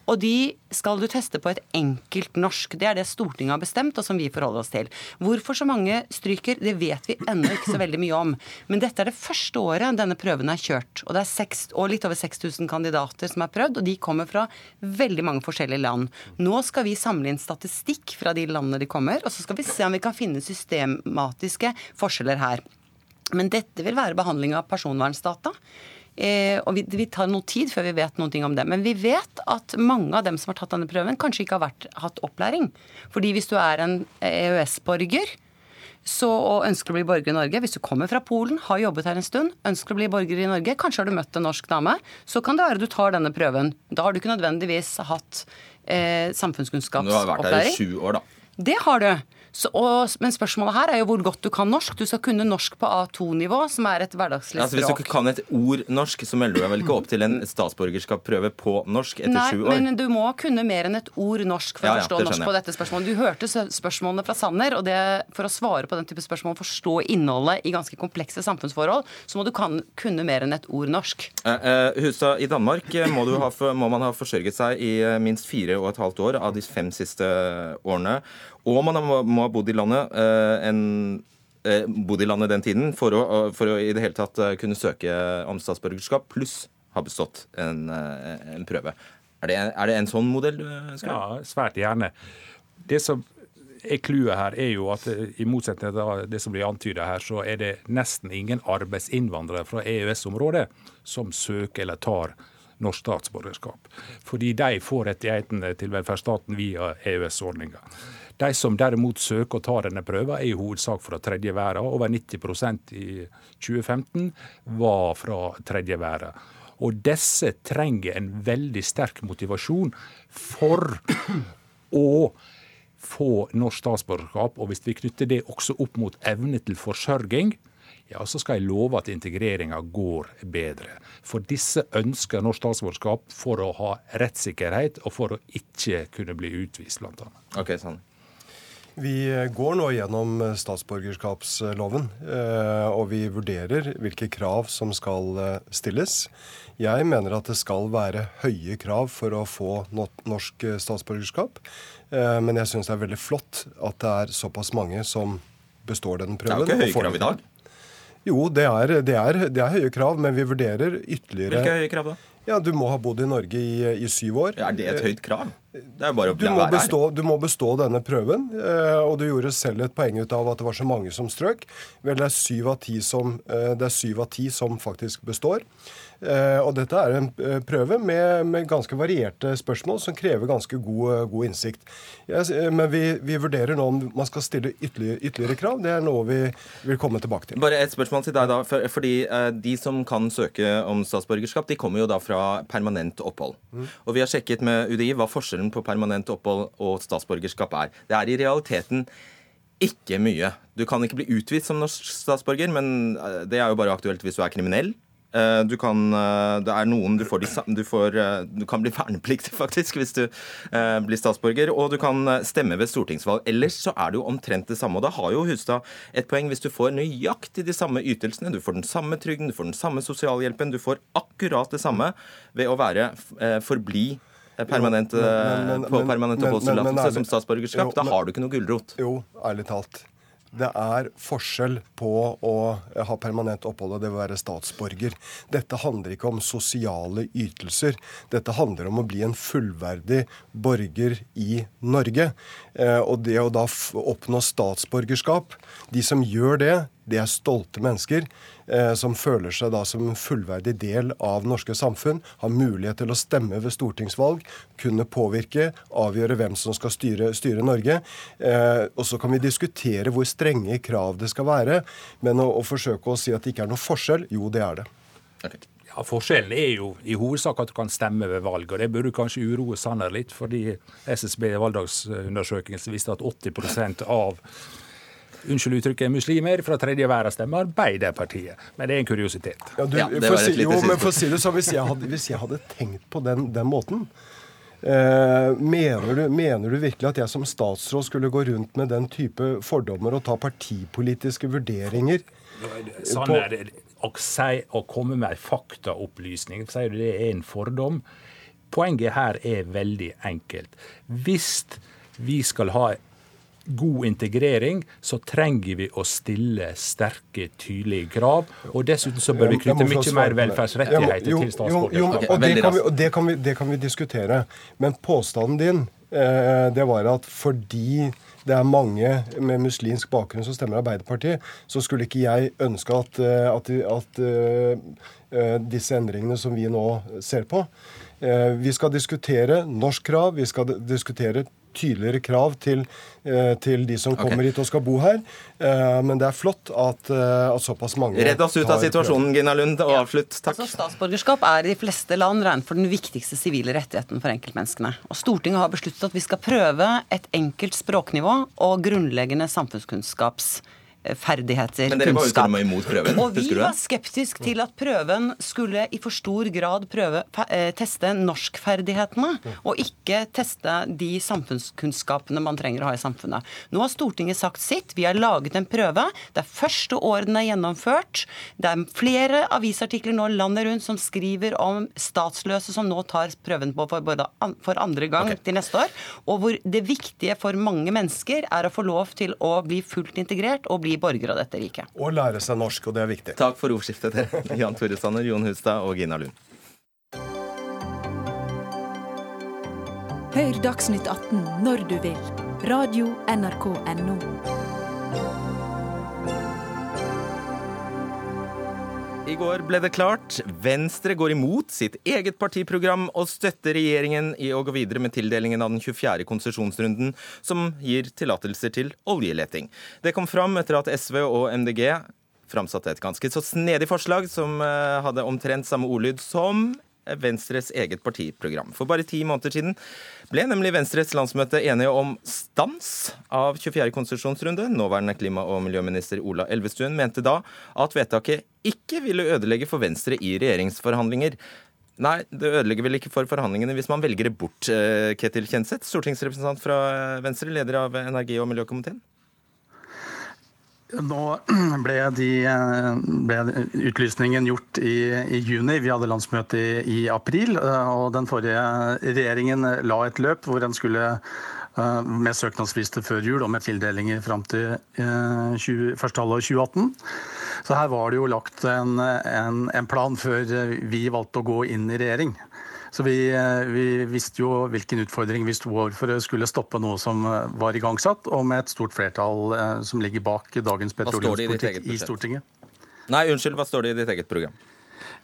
Og de skal du teste på et enkelt norsk. Det er det Stortinget har bestemt, og som vi forholder oss til. Hvorfor så mange stryker, det vet vi ennå ikke så veldig mye om. Men dette er det første året denne prøven er kjørt. Og det er seks, og litt over 6000 kandidater som er prøvd, og de kommer fra veldig mange forskjellige land. Nå skal vi samle inn statistikk fra de landene de kommer, og så skal vi se om vi kan finne systematiske forskjeller her. Men dette vil være behandling av personvernsdata. Eh, og vi, vi tar noe tid før vi vet noe om det. Men vi vet at mange av dem som har tatt denne prøven, kanskje ikke har vært, hatt opplæring. Fordi hvis du er en EØS-borger så, og ønsker å bli borger i Norge, hvis du kommer fra Polen, har jobbet her en stund, ønsker å bli borger i Norge, kanskje har du møtt en norsk dame, så kan det være du tar denne prøven. Da har du ikke nødvendigvis hatt eh, Du har vært her i samfunnskunnskapsopplæring. sju år, da. Det har du. Så, og, men spørsmålet her er jo hvor godt du kan norsk. Du skal kunne norsk på A2-nivå, som er et hverdagslig Altså, hvis du ikke kan et ord norsk, så melder du deg vel ikke opp til en statsborgerskapsprøve på norsk etter Nei, sju år? Nei, men du må kunne mer enn et ord norsk for Ja, å forstå norsk på dette spørsmålet. Du hørte spørsmålene fra Sanner, og det, for å svare på den type spørsmål, forstå innholdet i ganske komplekse samfunnsforhold, så må du kan, kunne mer enn et ord norsk. Uh, uh, Husa, I Danmark eh, må, du ha, må man ha forsørget seg i eh, minst fire og et halvt år av de fem siste årene. Og man må ha bodd i landet eh, en eh, bodd i landet den tiden for å, for å i det hele tatt eh, kunne søke om statsborgerskap, pluss ha bestått en, eh, en prøve. Er det, er det en sånn modell du ønsker? Ja, svært gjerne. Det som er clouet her, er jo at eh, i motsetning til det som blir antyda her, så er det nesten ingen arbeidsinnvandrere fra EØS-området som søker eller tar norsk statsborgerskap. Fordi de får rettighetene til velferdsstaten via EØS-ordninga. De som derimot søker å ta denne prøven, er i hovedsak fra tredje verden. Over 90% i 2015 var fra tredje verden. Og disse trenger en veldig sterk motivasjon for å få norsk statsborgerskap. Og hvis vi knytter det også opp mot evne til forsørging, ja, så skal jeg love at integreringa går bedre. For disse ønsker norsk statsborgerskap for å ha rettssikkerhet og for å ikke kunne bli utvist, blant annet. Ok, sånn. Vi går nå gjennom statsborgerskapsloven, eh, og vi vurderer hvilke krav som skal eh, stilles. Jeg mener at det skal være høye krav for å få norsk eh, statsborgerskap. Men jeg syns det er veldig flott at det er såpass mange som består den Det er jo ikke høye krav i dag. Jo, det er, det, er, det er høye krav, men vi vurderer ytterligere Hvilke høye krav da? Ja, Du må ha bodd i Norge i, i syv år. Ja, er det et høyt krav? Det er bare å Du må, bestå, du må bestå denne prøven, eh, og du gjorde selv et poeng ut av at det var så mange som strøk. Vel, det er syv av ti som, eh, det er syv av ti som faktisk består. Eh, og dette er en eh, prøve med, med ganske varierte spørsmål som krever ganske god, god innsikt. Yes, eh, men vi, vi vurderer nå om man skal stille ytterligere, ytterligere krav. Det er noe vi vil komme tilbake til. Bare et spørsmål til deg, da. For, fordi eh, De som kan søke om statsborgerskap, de kommer jo da fra permanent opphold. Og Vi har sjekket med UDI hva forskjellen på permanent opphold og statsborgerskap er. Det er i realiteten ikke mye. Du kan ikke bli utvist som norsk statsborger, men eh, det er jo bare aktuelt hvis du er kriminell. Eh, Du kan, eh, det er noen du får, du, får eh, du kan bli vernepliktig, faktisk, hvis du blir statsborger. Og du kan stemme ved stortingsvalg. Ellers så er det jo omtrent det samme. Og da har jo Hustad et poeng hvis du får nøyaktig de samme ytelsene. Du får den samme trygden, du får den samme sosialhjelpen. Du får akkurat det samme ved å være forbli permanent, Jo, men- men- på men- permanent men- men- men oppholdstillatelse som statsborgerskap. Jo, Da har du ikke noe gulrot. Jo, ærlig talt. Det er forskjell på å ha permanent opphold og det å være statsborger. Dette handler ikke om sosiale ytelser. Dette handler om å bli en fullverdig borger i Norge. Eh, og det å da oppnå statsborgerskap De som gjør det, det er stolte mennesker eh, som føler seg da som en fullverdig del av norske samfunn, har mulighet til å stemme ved stortingsvalg, kunne påvirke, avgjøre hvem som skal styre, styre Norge. Eh, og så kan vi diskutere hvor strenge krav det skal være, men å, å forsøke å si at det ikke er noe forskjell, jo, det er det. Okay. Ja, Forskjellen er jo i hovedsak at du kan stemme ved valg, og det burde kanskje uroe Sanner litt, fordi SSB valgdagsundersøkelse viste at 80% av unnskyld uttrykket, muslimer fra tredje verden stemmer Arbeiderpartiet. Men det er en kuriositet. Ja, du, ja, for, si, jo, men for å si det sånn, hvis hvis jeg hadde tenkt på den, den måten eh, mener, du, mener, du, virkelig at jeg som statsråd skulle gå rundt med den type fordommer og ta partipolitiske vurderinger? Sånn er det. Å, si, å komme med en faktaopplysning, sier du det er en fordom? Poenget her er veldig enkelt. Hvis vi skal ha god integrering, så trenger vi å stille sterke, tydelige krav. Og dessuten så bør vi knytte mye mer velferdsrettigheter til statsborgerskapet. Og det kan, vi, og det, kan vi, det kan vi diskutere. Men påstanden din eh, det var at fordi det er mange med muslimsk bakgrunn som stemmer Arbeiderpartiet, så skulle ikke jeg ønske at, eh, at, at uh, disse endringene som vi nå ser på Vi skal diskutere norsk krav, vi skal diskutere tydeligere krav til, eh, til de som kommer okay. hit og skal bo her. Eh, men det er flott at, eh, at såpass mange Redd oss ut av situasjonen, Gina Lund, og avslutt. Takk. Altså, statsborgerskap er i de fleste land regnet for den viktigste sivile rettigheten for enkeltmenneskene. Og Stortinget har besluttet at vi skal prøve et enkelt språknivå og grunnleggende samfunnskunnskaps ferdigheter, Men dere var og med imot prøven. Og vi var skeptisk til at prøven skulle i for stor grad prøve, eh, teste norskferdighetene, og ikke teste de samfunnskunnskapene man trenger å ha i samfunnet. Nå har Stortinget sagt sitt. Vi har laget en prøve. Det er første året den er gjennomført. Det er flere avisartikler nå landet rundt som skriver om statsløse som nå tar prøven på for, for andre gang okay. til neste år. Og hvor det viktige for mange mennesker er å få lov til å bli fullt integrert og bli bli borger av dette riket. Og lære seg norsk, og det er viktig. Takk for ordskiftet, dere. Jan Tore Sanner, Jon Hustad og Gina Lund. Hør Dagsnytt 18 når du vil. Radio NRK Radio.nrk.no. I går ble det klart. Venstre går imot sitt eget partiprogram og støtter regjeringen i å gå videre med tildelingen av den 24. konsesjonsrunden, som gir tillatelser til oljeleting. Det kom fram etter at SV og MDG framsatte et ganske så snedig forslag som eh, hadde omtrent samme ordlyd som Venstres eget partiprogram. For bare ti måneder siden ble nemlig Venstres landsmøte enige om stans av 24. konsesjonsrunde. Nåværende klima- og miljøminister Ola Elvestuen mente da at vedtaket ikke ville ødelegge for Venstre i regjeringsforhandlinger. Nei, det ødelegger vel ikke for forhandlingene hvis man velger det bort, eh, Ketil Kjenseth, stortingsrepresentant fra Venstre, leder av energi- og miljøkomiteen? Nå ble, de, ble, utlysningen gjort i, i, juni. Vi hadde landsmøte i, i, april. Eh, og Den forrige regjeringen la et løp hvor den skulle eh, med søknadsfrister før jul og med tildelinger fram til 20, eh, første halvår 2018. Så her var det jo lagt en, en, en plan før vi valgte å gå inn i regjering. Så vi, eh, vi, visste jo hvilken utfordring vi sto overfor skulle stoppe noe som eh, var igangsatt, og med et stort flertall eh, som ligger bak dagens petroleumspolitikk i, i Stortinget. Nei, unnskyld, hva står det i ditt eget program?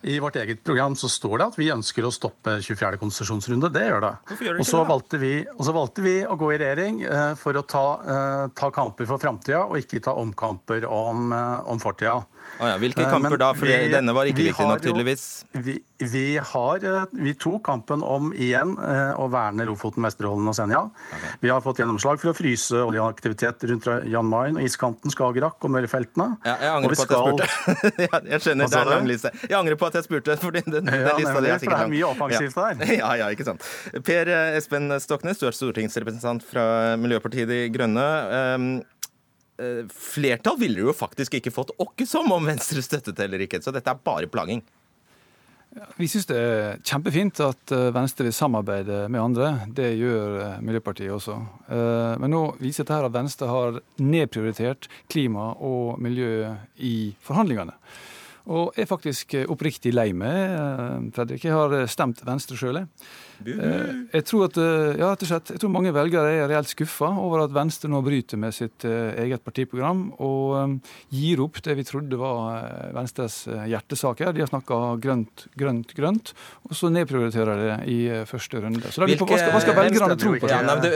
I vårt eget program så står det at vi ønsker å stoppe 24. konsesjonsrunde. Det gjør det. Gjør det og, så valgte vi, og så valgte vi å gå i regjering for å ta, ta kamper for framtida, og ikke ta omkamper om, om fortida. Ah, ja. Hvilke kamper Men da? For denne var ikke viktig nok, tydeligvis. Vi, vi, har, eh, vi tok kampen om igjen eh, å verne Lofoten, Vesterålen og Senja. Okay. Vi har fått gjennomslag for å fryse oljeaktivitet rundt Jan Mayen og iskanten, Skagerrak og Mørefeltene. Ja, jeg angrer på skal... at jeg spurte. jeg skjønner, det er lang liste. Jeg angrer på at jeg spurte, for den, den, ja, lista di er sikkert lang. Det er mye offensivt der. Ja, ja, ikke sant. Per eh, Espen Stoknes, du er stortingsrepresentant fra Miljøpartiet De Grønne. Um, flertall ville jo faktisk ikke fått åkke som om Venstre støttet eller ikke, så dette er bare plaging. Vi syns det er kjempefint at eh, Venstre vil samarbeide med andre. Det gjør eh, Miljøpartiet også. Eh, men nå viser dette her at Venstre har nedprioritert klima og miljø i forhandlingene. Og er faktisk oppriktig lei meg, Fredrik. Jeg har stemt Venstre sjøl, jeg. Eh, jeg tror, at, eh, ja, jeg tror mange velgere er reelt skuffa over at Venstre nå bryter med sitt eh, eget partiprogram og gir opp det vi trodde var Venstres hjertesaker. De har snakka grønt, grønt, grønt, og så nedprioriterer de det i første runde. Så Hvilke, hva, skal, hva skal velgerne tro på? Ja, nei, du,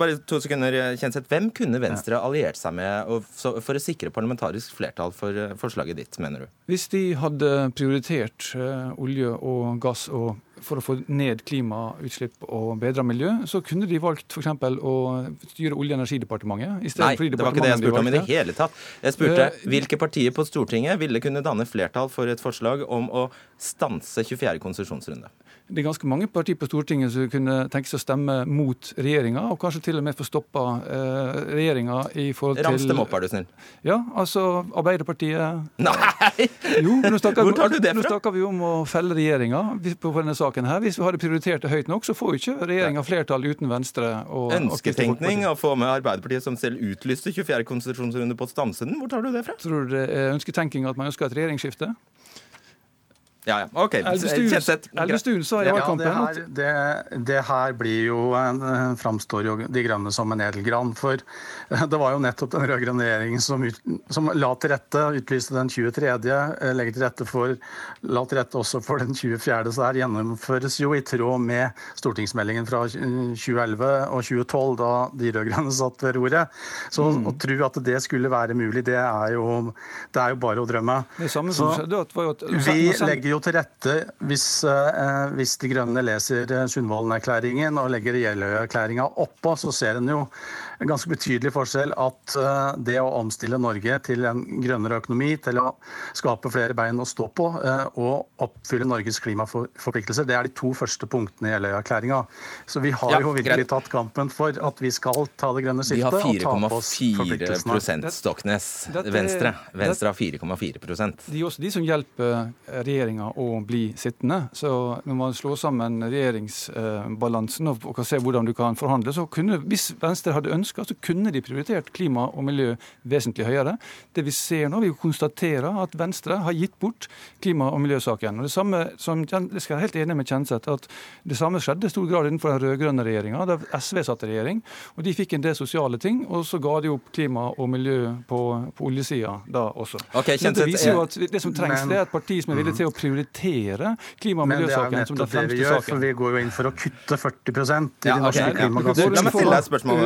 bare to sekunder, Kjenseth. Hvem kunne Venstre alliert seg med for å sikre parlamentarisk flertall for forslaget ditt, mener du? Hvis de hadde prioritert olje og gass og for å få ned klimautslipp og bedre miljø, så kunne de valgt f.eks. å styre Olje- og energidepartementet. Nei, det var ikke det jeg spurte om i det hele tatt. Jeg spurte uh, hvilke partier på Stortinget ville kunne danne flertall for et forslag om å stanse 24. konsesjonsrunde? Det er ganske mange partier på Stortinget som kunne tenke seg å stemme mot regjeringa, og kanskje til og med få stoppa uh, regjeringa i forhold til Rams dem opp, er du snill. Ja, altså Arbeiderpartiet Nei! Jo, nå snakker, Hvor tar du det fra? Nå snakker vi om å felle regjeringa på denne saken her. Hvis vi hadde prioritert det høyt nok, så får jo ikke regjeringa flertall uten Venstre. og Ønsketenkning å få med Arbeiderpartiet, som selv utlyste 24. konstitusjonsrunde på å. Hvor tar du det fra? Tror du det er ønsketenking at man ønsker et regjeringsskifte? Ja, ja. OK. Elvestuen sa i kampen. ja, det, det, det, her blir jo en, framstår jo De Grønne som en edelgran. For det var jo nettopp den rød-grønne regjeringen som, ut, som, la til rette, utlyste den 23., eh, legger til rette for, la til rette også for den 24., så her gjennomføres jo i tråd med stortingsmeldingen fra 2011 og 2012, da de rød-grønne satt ved roret. Så mm. å tro at det skulle være mulig, det er jo, det er jo bare å drømme. Det samme som skjedde, var jo at vi legger jo jo til rette, hvis, eh, hvis De Grønne leser Sundvolden-erklæringen og legger Jeløya-erklæringa oppå, så ser en jo en ganske betydelig forskjell at uh, det å omstille Norge til en grønnere økonomi, til å skape flere bein å stå på uh, og oppfylle Norges klimaforpliktelser, det er de to første punktene i Jeløya-erklæringa. Så vi har ja, jo virkelig greit. tatt kampen for at vi skal ta det grønne skiftet og ta på oss forpliktelsene. Stoknes. Venstre. Venstre har 4,4 De er også de som hjelper regjeringa å bli sittende. Så når man slår sammen regjeringsbalansen og kan se hvordan du kan forhandle, så kunne, hvis Venstre hadde ønsket ønska, så kunne de prioritert klima og miljø vesentlig høyere. Det vi ser nå, vi konstaterer at Venstre har gitt bort klima- og miljøsaken. Og det samme som, jeg skal være helt enig med Kjenseth at det samme skjedde i stor grad innenfor den rød-grønne regjeringa, da SV satt i regjering. og De fikk en del sosiale ting, og så ga de opp klima og miljø på, på oljesida da også. Okay, Kjenseth, det viser jo at det som trengs, men, det er et parti som er villig til å prioritere klima- og miljøsaken som den fremste gjør, saken. For vi går jo inn for å kutte 40% i de norske okay, klimagassutslippene. La meg stille deg et spørsmål.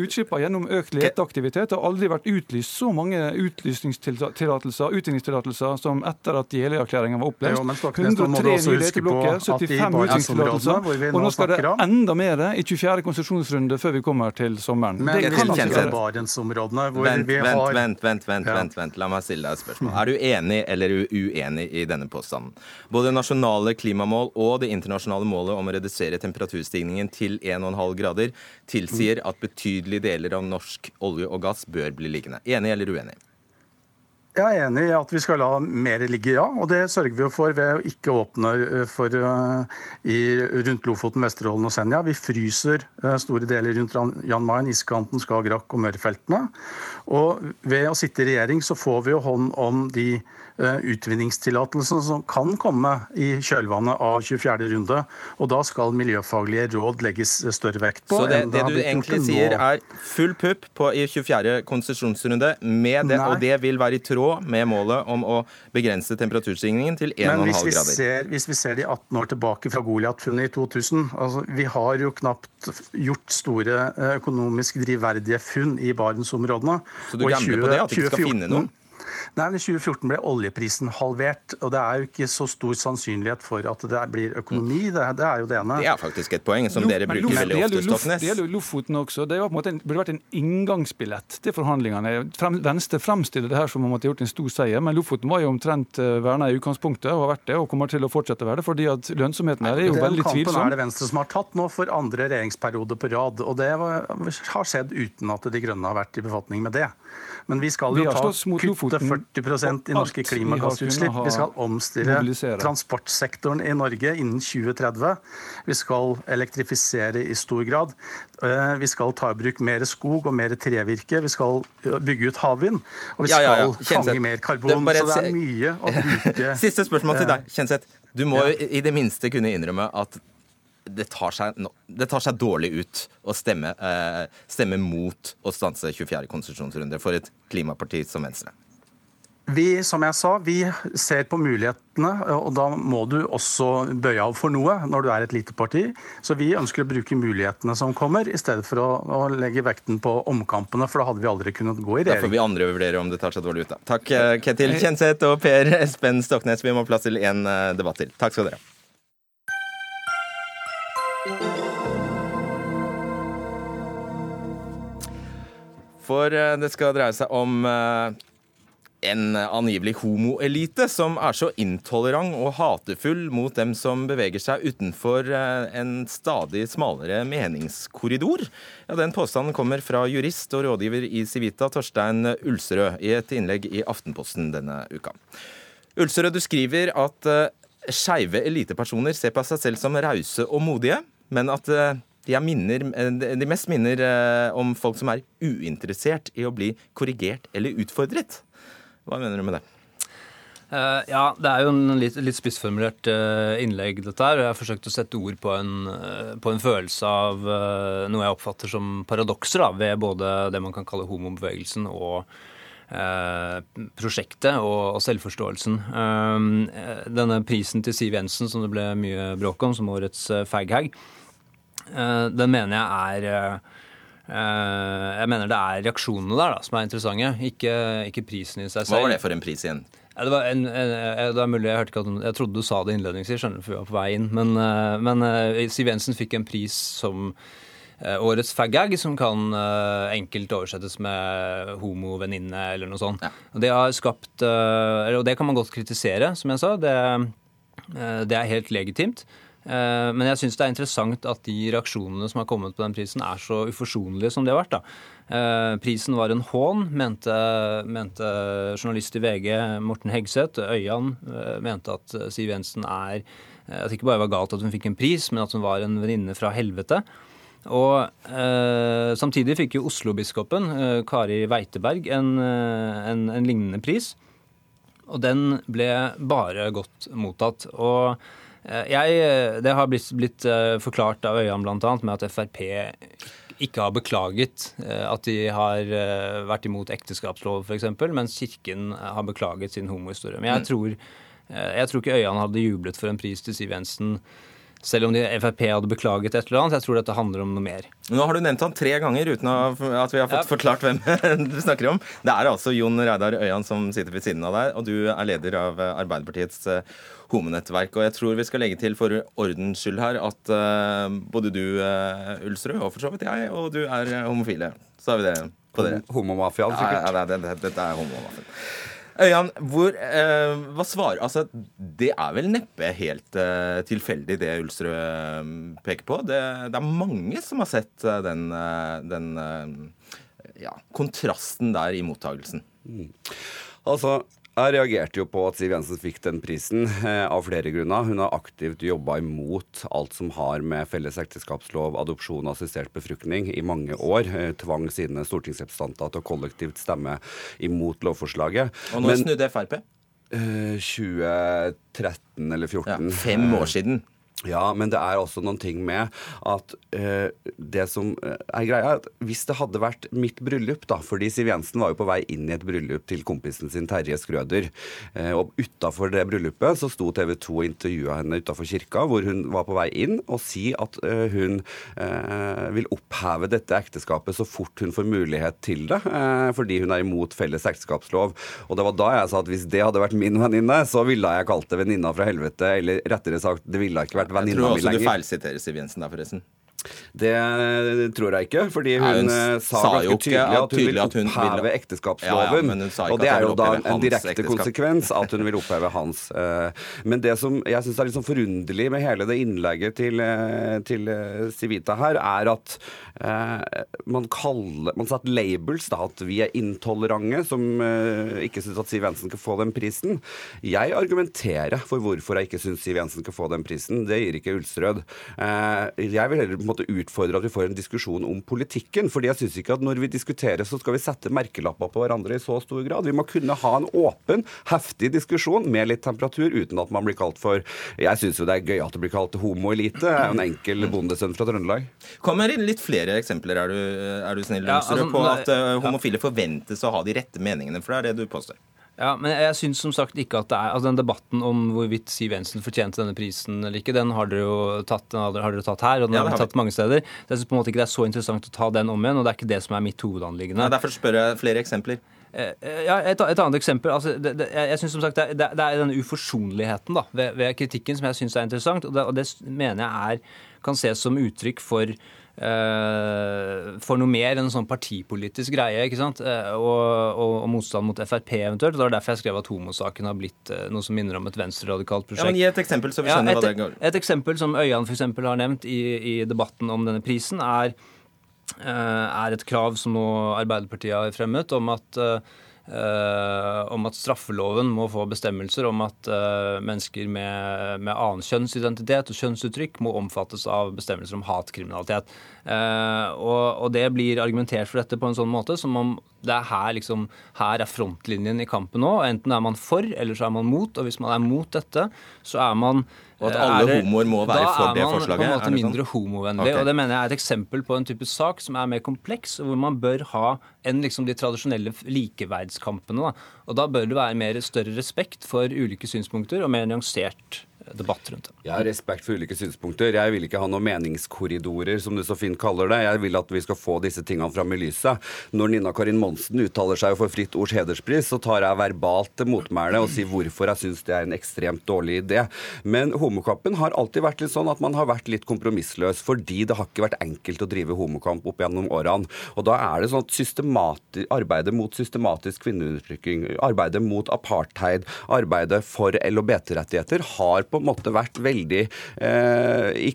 Utslippene gjennom økt leteaktivitet har aldri vært utlyst så mange utlysningstillatelser, utvinningstillatelser som etter at Jeløya-erklæringen var opplest. 103 nye leteblokker, 75 utvinningstillatelser, og nå skal det enda mer i 24. konsesjonsrunde før vi kommer til sommeren. Men det kan ikke Barentsområdene hvor vent, vi har Vent, vent, vent, ja. vent, vent, la meg stille deg et spørsmål. Er du enig eller uenig i denne påstanden? Både nasjonale klimamål og det internasjonale målet om å redusere temperaturstigningen til 1,5 grader tilsier at betydelige deler av norsk olje og gass bør bli liggende. Enig eller uenig? Jeg er enig i at vi skal la mer ligge, ja. Og det sørger vi for ved å ikke åpne eh, for, uh, i, rundt Lofoten, Vesterålen og Senja. Vi fryser uh, store deler rundt Jan Mayen, iskanten, Skagerrak og Mørefeltene. Og ved å sitte i regjering så får vi jo hånd om de Eh, utvinningstillatelsen som kan komme i kjølvannet av 24. runde. Og da skal miljøfaglige råd legges større vekt på. Så det, det du egentlig sier er full pupp på i 24. konsesjonsrunde, med det, og det vil være i tråd med målet om å begrense temperaturstigningen til 1,5 grader? Ser, hvis vi ser de 18 år tilbake fra Goliat-funnet i 2000 altså Vi har jo knapt gjort store eh, økonomisk drivverdige funn i Barentsområdene. Så du gambler på det, at du ikke skal finne noen? Nei, men I 2014 ble oljeprisen halvert, og det er jo ikke så stor sannsynlighet for at det blir økonomi. Det, det er jo det ene. Det er faktisk et poeng som dere bruker veldig ofte, Stoknes. Det gjelder jo Lofoten også. Det, en, burde vært en inngangsbillett til forhandlingene. Venstre fremstiller det her som om at de har gjort en stor seier, men Lofoten var jo omtrent eh, verna i utgangspunktet, og har vært det, og kommer til å fortsette å være det, fordi at lønnsomheten her er jo veldig tvilsom. Den kampen er det Venstre som har tatt nå for andre regjeringsperiode på rad, og det har skjedd uten at De Grønne har vært i befatning med det. Men vi skal jo ta, kutte 40% i norske klimagassutslipp. Vi skal omstille transportsektoren i Norge innen 2030. Vi skal elektrifisere i stor grad. Eh, vi skal ta i bruk mer skog og mer trevirke. Vi skal bygge ut havvind. Og vi skal ja, ja, ja. fange mer karbon. Det så det er mye å bruke Siste spørsmål til deg, Kjenseth. Du må i det minste kunne innrømme at det tar, seg, det tar seg, dårlig ut å stemme, eh, stemme mot å stanse 24. konsesjonsrunde for et klimaparti som Venstre. Vi som jeg sa, vi ser på mulighetene, og da må du også bøye av for noe når du er et lite parti. Så vi ønsker å bruke mulighetene som kommer, i stedet for å, å legge vekten på omkampene. For da hadde vi aldri kunnet gå i regjering. Da får vi andre vurdere om det tar seg dårlig ut, da. Takk eh, Ketil Kjenseth og Per Espen Stoknes. Vi må ha plass til én eh, debatt til. Takk skal dere ha. For eh, det skal dreie seg om en angivelig homoelite som er så intolerant og hatefull mot dem som beveger seg utenfor eh, en stadig smalere meningskorridor. Ja, Den påstanden kommer fra jurist og rådgiver i Civita, Torstein Ulsrød, i et innlegg i Aftenposten denne uka. Ulsrød, du skriver at skeive elitepersoner ser på seg selv som rause og modige, men at eh, de, minner, eh, de mest minner eh, om folk som er uinteressert i å bli korrigert eller utfordret. Hva mener du med det? Uh, ja, det er jo en litt, litt spissformulert uh, innlegg, dette her. Jeg har forsøkt å sette ord på en, uh, på en følelse av noe jeg oppfatter som paradokser ved både det man kan kalle homobevegelsen og prosjektet og, og selvforståelsen. Denne prisen til Siv Jensen som det ble mye bråk om som årets faghag, den mener jeg er jeg mener det er reaksjonene der da, som er interessante, ikke, ikke prisen i seg selv. Hva var det for en pris igjen? Det, var en, en, det er mulig, Jeg hørte ikke at jeg trodde du sa det innledningsvis, skjønner du, for vi var på vei inn. Men, men Siv Jensen fikk en pris som Eh, årets faggag, som kan eh, enkelt oversettes med homovenninne eller noe sånt. Ja. Og det har skapt eh, Og det kan man godt kritisere, som jeg sa. Det, det er helt legitimt. Men jeg syns det er interessant at de reaksjonene som har kommet på den prisen, er så uforsonlige som de har vært. da. Prisen var en hån, mente, mente journalist i VG Morten Hegseth. Øyan mente at Siv Jensen er At det ikke bare var galt at hun fikk en pris, men at hun var en venninne fra helvete. Og eh, Samtidig fikk jo Oslo-biskopen, eh, Kari Weiteberg, en, eh, en, en, lignende pris. Og den ble bare godt mottatt. Og eh, jeg, Det har blitt, blitt eh, forklart av Øyan bl.a. med at Frp ikke har beklaget eh, at de har vært imot ekteskapslov f.eks., mens Kirken har beklaget sin homohistorie. Men jeg mm. tror, jeg tror ikke Øyan hadde jublet for en pris til Siv Jensen selv om de, Frp hadde beklaget et eller annet. Jeg tror dette handler om noe mer. Nå har du nevnt han tre ganger uten at vi har fått ja. forklart hvem du snakker om. Det er altså Jon Reidar Øyan som sitter ved siden av deg, og du er leder av Arbeiderpartiets eh, homonettverk. Og jeg tror vi skal legge til for ordens skyld her at uh, både du, Ulsrud, og for så vidt jeg, og du er homofile. Så har vi det på dere. Homomafiaen, sikkert. Ja, ja, det, det, det er homomafiaen. Øyan, hvor, eh, hva svarer Altså, det er vel neppe helt eh, tilfeldig det Ulsrød eh, peker på. Det, det, er mange som har sett eh, den, eh, den ja, kontrasten der i mottagelsen. Mm. Altså, jeg reagerte jo på at Siv Jensen fikk den prisen eh, av flere grunner. Hun har aktivt jobba imot alt som har med felles ekteskapslov, adopsjon og assistert befruktning i mange år. Eh, tvang sine stortingsrepresentanter til å kollektivt stemme imot lovforslaget. Og nå snudde Frp? Eh, 2013 eller 2014. Ja, fem år siden. Ja, men det er også noen ting med at uh, det som eh, er greia, at hvis det hadde vært mitt bryllup, da, fordi Siv Jensen var jo på vei inn i et bryllup til kompisen sin Terje Skrøder, uh, og utafor det bryllupet så sto TV 2 og intervjua henne utafor kirka, hvor hun var på vei inn og si at uh, hun vil oppheve dette ekteskapet så fort hun får mulighet til det, fordi hun er imot felles ekteskapslov. Og det var da jeg sa at hvis det hadde vært min venninne, så ville jeg kalt det venninna fra helvete, eller rettere sagt, det ville ikke vært vært venninna mi lenger. Jeg tror også du feilsiterer Siv Jensen der, forresten. Det tror jeg ikke, fordi hun, Nei, hun eh, sa, ganske tydelig at- hun vil oppheve ekteskapsloven. Ja, og det er jo da en direkte konsekvens at hun vil oppheve hans. eh, Men det som jeg syns er litt sånn forunderlig med hele det innlegget til, eh, til Civita her, er at man kaller Man satt labels, da, at vi er intolerante, som ikke syns at Siv Jensen skal få den prisen. Jeg argumenterer for hvorfor jeg ikke syns Siv Jensen skal få den prisen. Det gir ikke Ulsrød. Eh, Jeg vil heller måte utfordre at vi får en diskusjon om politikken. fordi jeg synes ikke at når vi diskuterer, så skal vi sette merkelapper på hverandre i så stor grad. Vi må kunne ha en åpen, heftig diskusjon med litt temperatur, uten at man blir kalt for Jeg syns jo det er gøy at det blir kalt homoelite. Jeg er jo En enkel bondesønn fra Trøndelag. Kommer inn litt flere eksempler, er du, er du snill, Ja, altså, på at eh, homofile forventes å ha de rette meningene? For det er det du påstår. Ja, men jeg syns som sagt ikke at det er altså Den debatten om hvorvidt Siv Jensen fortjente denne prisen eller ikke, den har dere jo tatt, har dere, tatt her, og den Ja, har dere tatt mange steder. Så jeg syns på en måte ikke det er så interessant å ta den om igjen, og det er ikke det som er mitt hovedanliggende. Ja, derfor spør jeg flere eksempler. Eh, Ja, et, et annet eksempel. Altså, det, det, jeg synes som sagt det, det er denne uforsonligheten da, ved, ved kritikken som jeg syns er interessant. Og det, og mener jeg er, kan ses som uttrykk for eh, for noe mer enn en sånn partipolitisk greie. ikke sant? Eh, og, og, og motstand mot Frp eventuelt. og Det var derfor jeg skrev at homosaken har blitt eh, noe som minner om et venstreradikalt prosjekt. Ja, men Gi et eksempel, så vi skjønner et, hva det går Et eksempel som Øyan eksempel har nevnt i, i debatten om denne prisen, er, eh, er et krav som nå Arbeiderpartiet har fremmet, om at eh, eh, om at straffeloven må få bestemmelser om at eh, mennesker med, med annen kjønnsidentitet og kjønnsuttrykk må omfattes av bestemmelser om hatkriminalitet. Eh, og, og det blir argumentert for dette på en sånn måte som om det er her, liksom, her er frontlinjen i kampen nå. Enten er man for, eller så er man mot. Og hvis man er mot dette, så er man Og at eh, alle det- homoer må være for det forslaget? Da er man på en måte det sånn? mindre homovennlig. Okay. Og det mener jeg er et eksempel på en type sak som er mer kompleks, og hvor man bør ha enn liksom de tradisjonelle likeverdskampene. Da. Og da bør det være mer større respekt for ulike synspunkter og mer nyansert debatt rundt det. Jeg har respekt for ulike synspunkter. Jeg vil ikke ha noen meningskorridorer, som du så fint kaller det. Jeg vil at vi skal få disse tingene fram i lyset. Når Nina Karin Monsen uttaler seg for Fritt Ords hederspris, så tar jeg verbalt til motmæle og sier hvorfor jeg syns det er en ekstremt dårlig idé. Men homokampen har alltid vært litt sånn at man har vært litt kompromissløs, fordi det har ikke vært enkelt å drive homokamp opp gjennom årene. Og da er det sånn at arbeidet mot systematisk kvinneundertrykking, arbeidet mot apartheid, arbeidet for LHBT-rettigheter har på en måte vært veldig eh, i,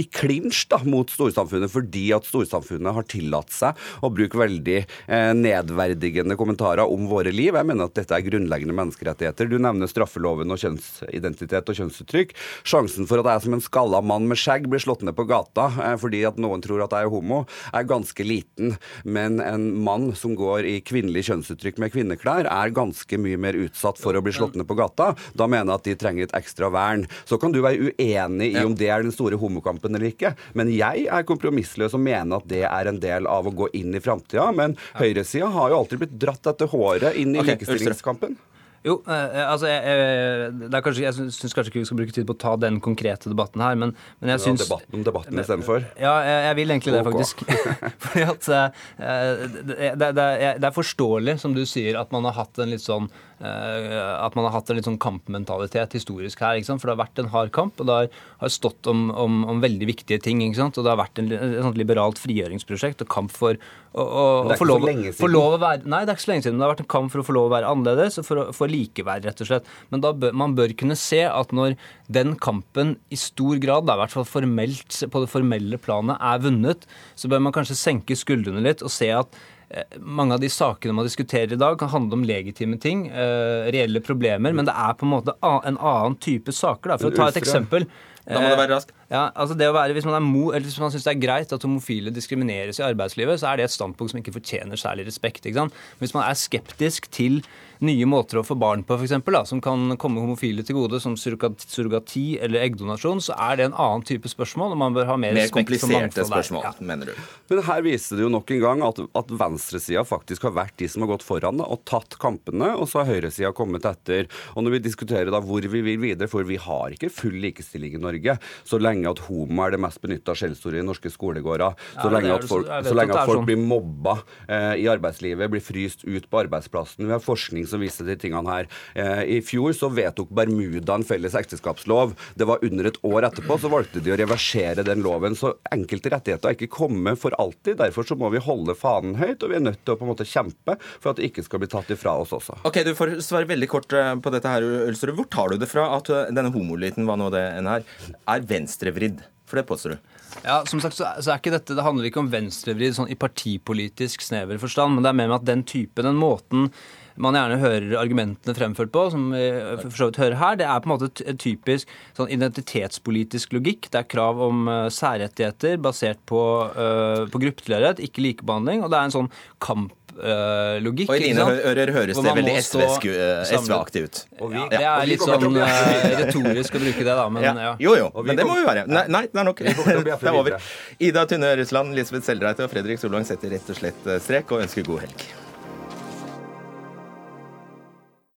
i klinsj da, mot storsamfunnet, fordi at storsamfunnet har tillatt seg å bruke veldig eh, nedverdigende kommentarer om våre liv. Jeg mener at dette er grunnleggende menneskerettigheter. Du nevner straffeloven og kjønnsidentitet og kjønnsuttrykk. Sjansen for at jeg som en skalla mann med skjegg blir slått ned på gata eh, fordi at noen tror at jeg er homo, er ganske liten. Men en mann som går i kvinnelig kjønnsuttrykk med kvinneklær, er ganske mye mer utsatt for å bli slått ned på gata. Da mener jeg at de trenger et ekstra vern. Så kan du være uenig i om det er den store homokampen eller ikke, men jeg er kompromissløs og mener at det er en del av å gå inn i framtida. Men høyresida har jo alltid blitt dratt etter håret inn i okay, likestillingskampen. Jo, eh, altså jeg, jeg, er kanskje, jeg syns kanskje ikke vi skal bruke tid på å ta den konkrete debatten her, men, men jeg Ja, syns debatten om debatten istedenfor. Ja, jeg, jeg vil egentlig det, faktisk. faktisk. Fordi at eh, det, det, det, er- forståelig, som du sier, at man har hatt en litt sånn eh, at man har hatt en litt sånn kampmentalitet historisk her. For det har vært en hard kamp, og det har, stått om, om, om veldig viktige ting. Og det har vært en, et sånt liberalt frigjøringsprosjekt og kamp for å, få lov, lov å være Nei, det er ikke så lenge siden. Det har vært en kamp for å få lov å være annerledes og for, å, for likeverd, rett og slett. Men bør, man bør kunne se at når den kampen i stor grad, da, i hvert fall formelt, på det formelle planet, er vunnet, så bør man kanskje senke skuldrene litt og se at eh, mange av de sakene man diskuterer i dag, kan handle om legitime ting, eh, reelle problemer, men det er på en måte en annen type saker. Da. For å ta et eksempel. Da må du være rask. Ja, altså det å være, Hvis man er mo, eller hvis man syns det er greit at homofile diskrimineres i arbeidslivet, så er det et standpunkt som ikke fortjener særlig respekt. Hvis man er skeptisk til nye måter å få barn på, for eksempel, som kan komme homofile til gode, som surrogati, eller eggdonasjon, så er det en annen type spørsmål, og man bør ha mer, Mer respekt for kompliserte mangfold der. spørsmål, Ja. mener du. Men her viser det jo nok en gang at, at venstresida faktisk har vært de som har gått foran da, og tatt kampene, og så har høyresida kommet etter. Og når vi diskuterer da hvor vi vil videre, for vi har ikke full likestilling i Norge så lenge at homo er det mest benytta skjellsordet i norske skolegårder, så Ja, lenge at folk, så lenge at at folk sånn. blir mobba eh, i arbeidslivet, blir fryst ut på arbeidsplassen. Vi har forskning som viser de tingene her. Eh, I fjor så vedtok Bermuda en felles ekteskapslov. Det var under et år etterpå så valgte de å reversere den loven. Så enkelte rettigheter har ikke kommet for alltid. Derfor så må vi holde fanen høyt, og vi er nødt til å på en måte kjempe for at det ikke skal bli tatt ifra oss også. Ok, Du får svare veldig kort eh, på dette her, Ulsterud. Hvor tar du det fra at eh, denne homoliten, hva nå det enn er, er venstrevridd? For det påstår du. Ja, som sagt så er, er ikke dette, Det handler ikke om venstrevridd sånn i partipolitisk snever forstand, men det er mer med at den type, den måten man gjerne hører argumentene fremført på, som vi for så vidt hører her, det er på en måte en typisk sånn identitetspolitisk logikk. Det er krav om uh, særrettigheter basert på, uh, på gruppetilhørighet, ikke likebehandling. Og det er en sånn kamplogikk. Og i dine ører høres det veldig eh. SV-aktig ut. Ja, det er litt sånn eh, retorisk å bruke det, da. Men Ja. ja. Jo, jo, men det må vi være. Nei, nei det er nok. Vi Det er over. Ida Tynne Ørresland, Lisbeth Seldreite og Fredrik Solvang setter rett og slett eh, strek og ønsker god helg.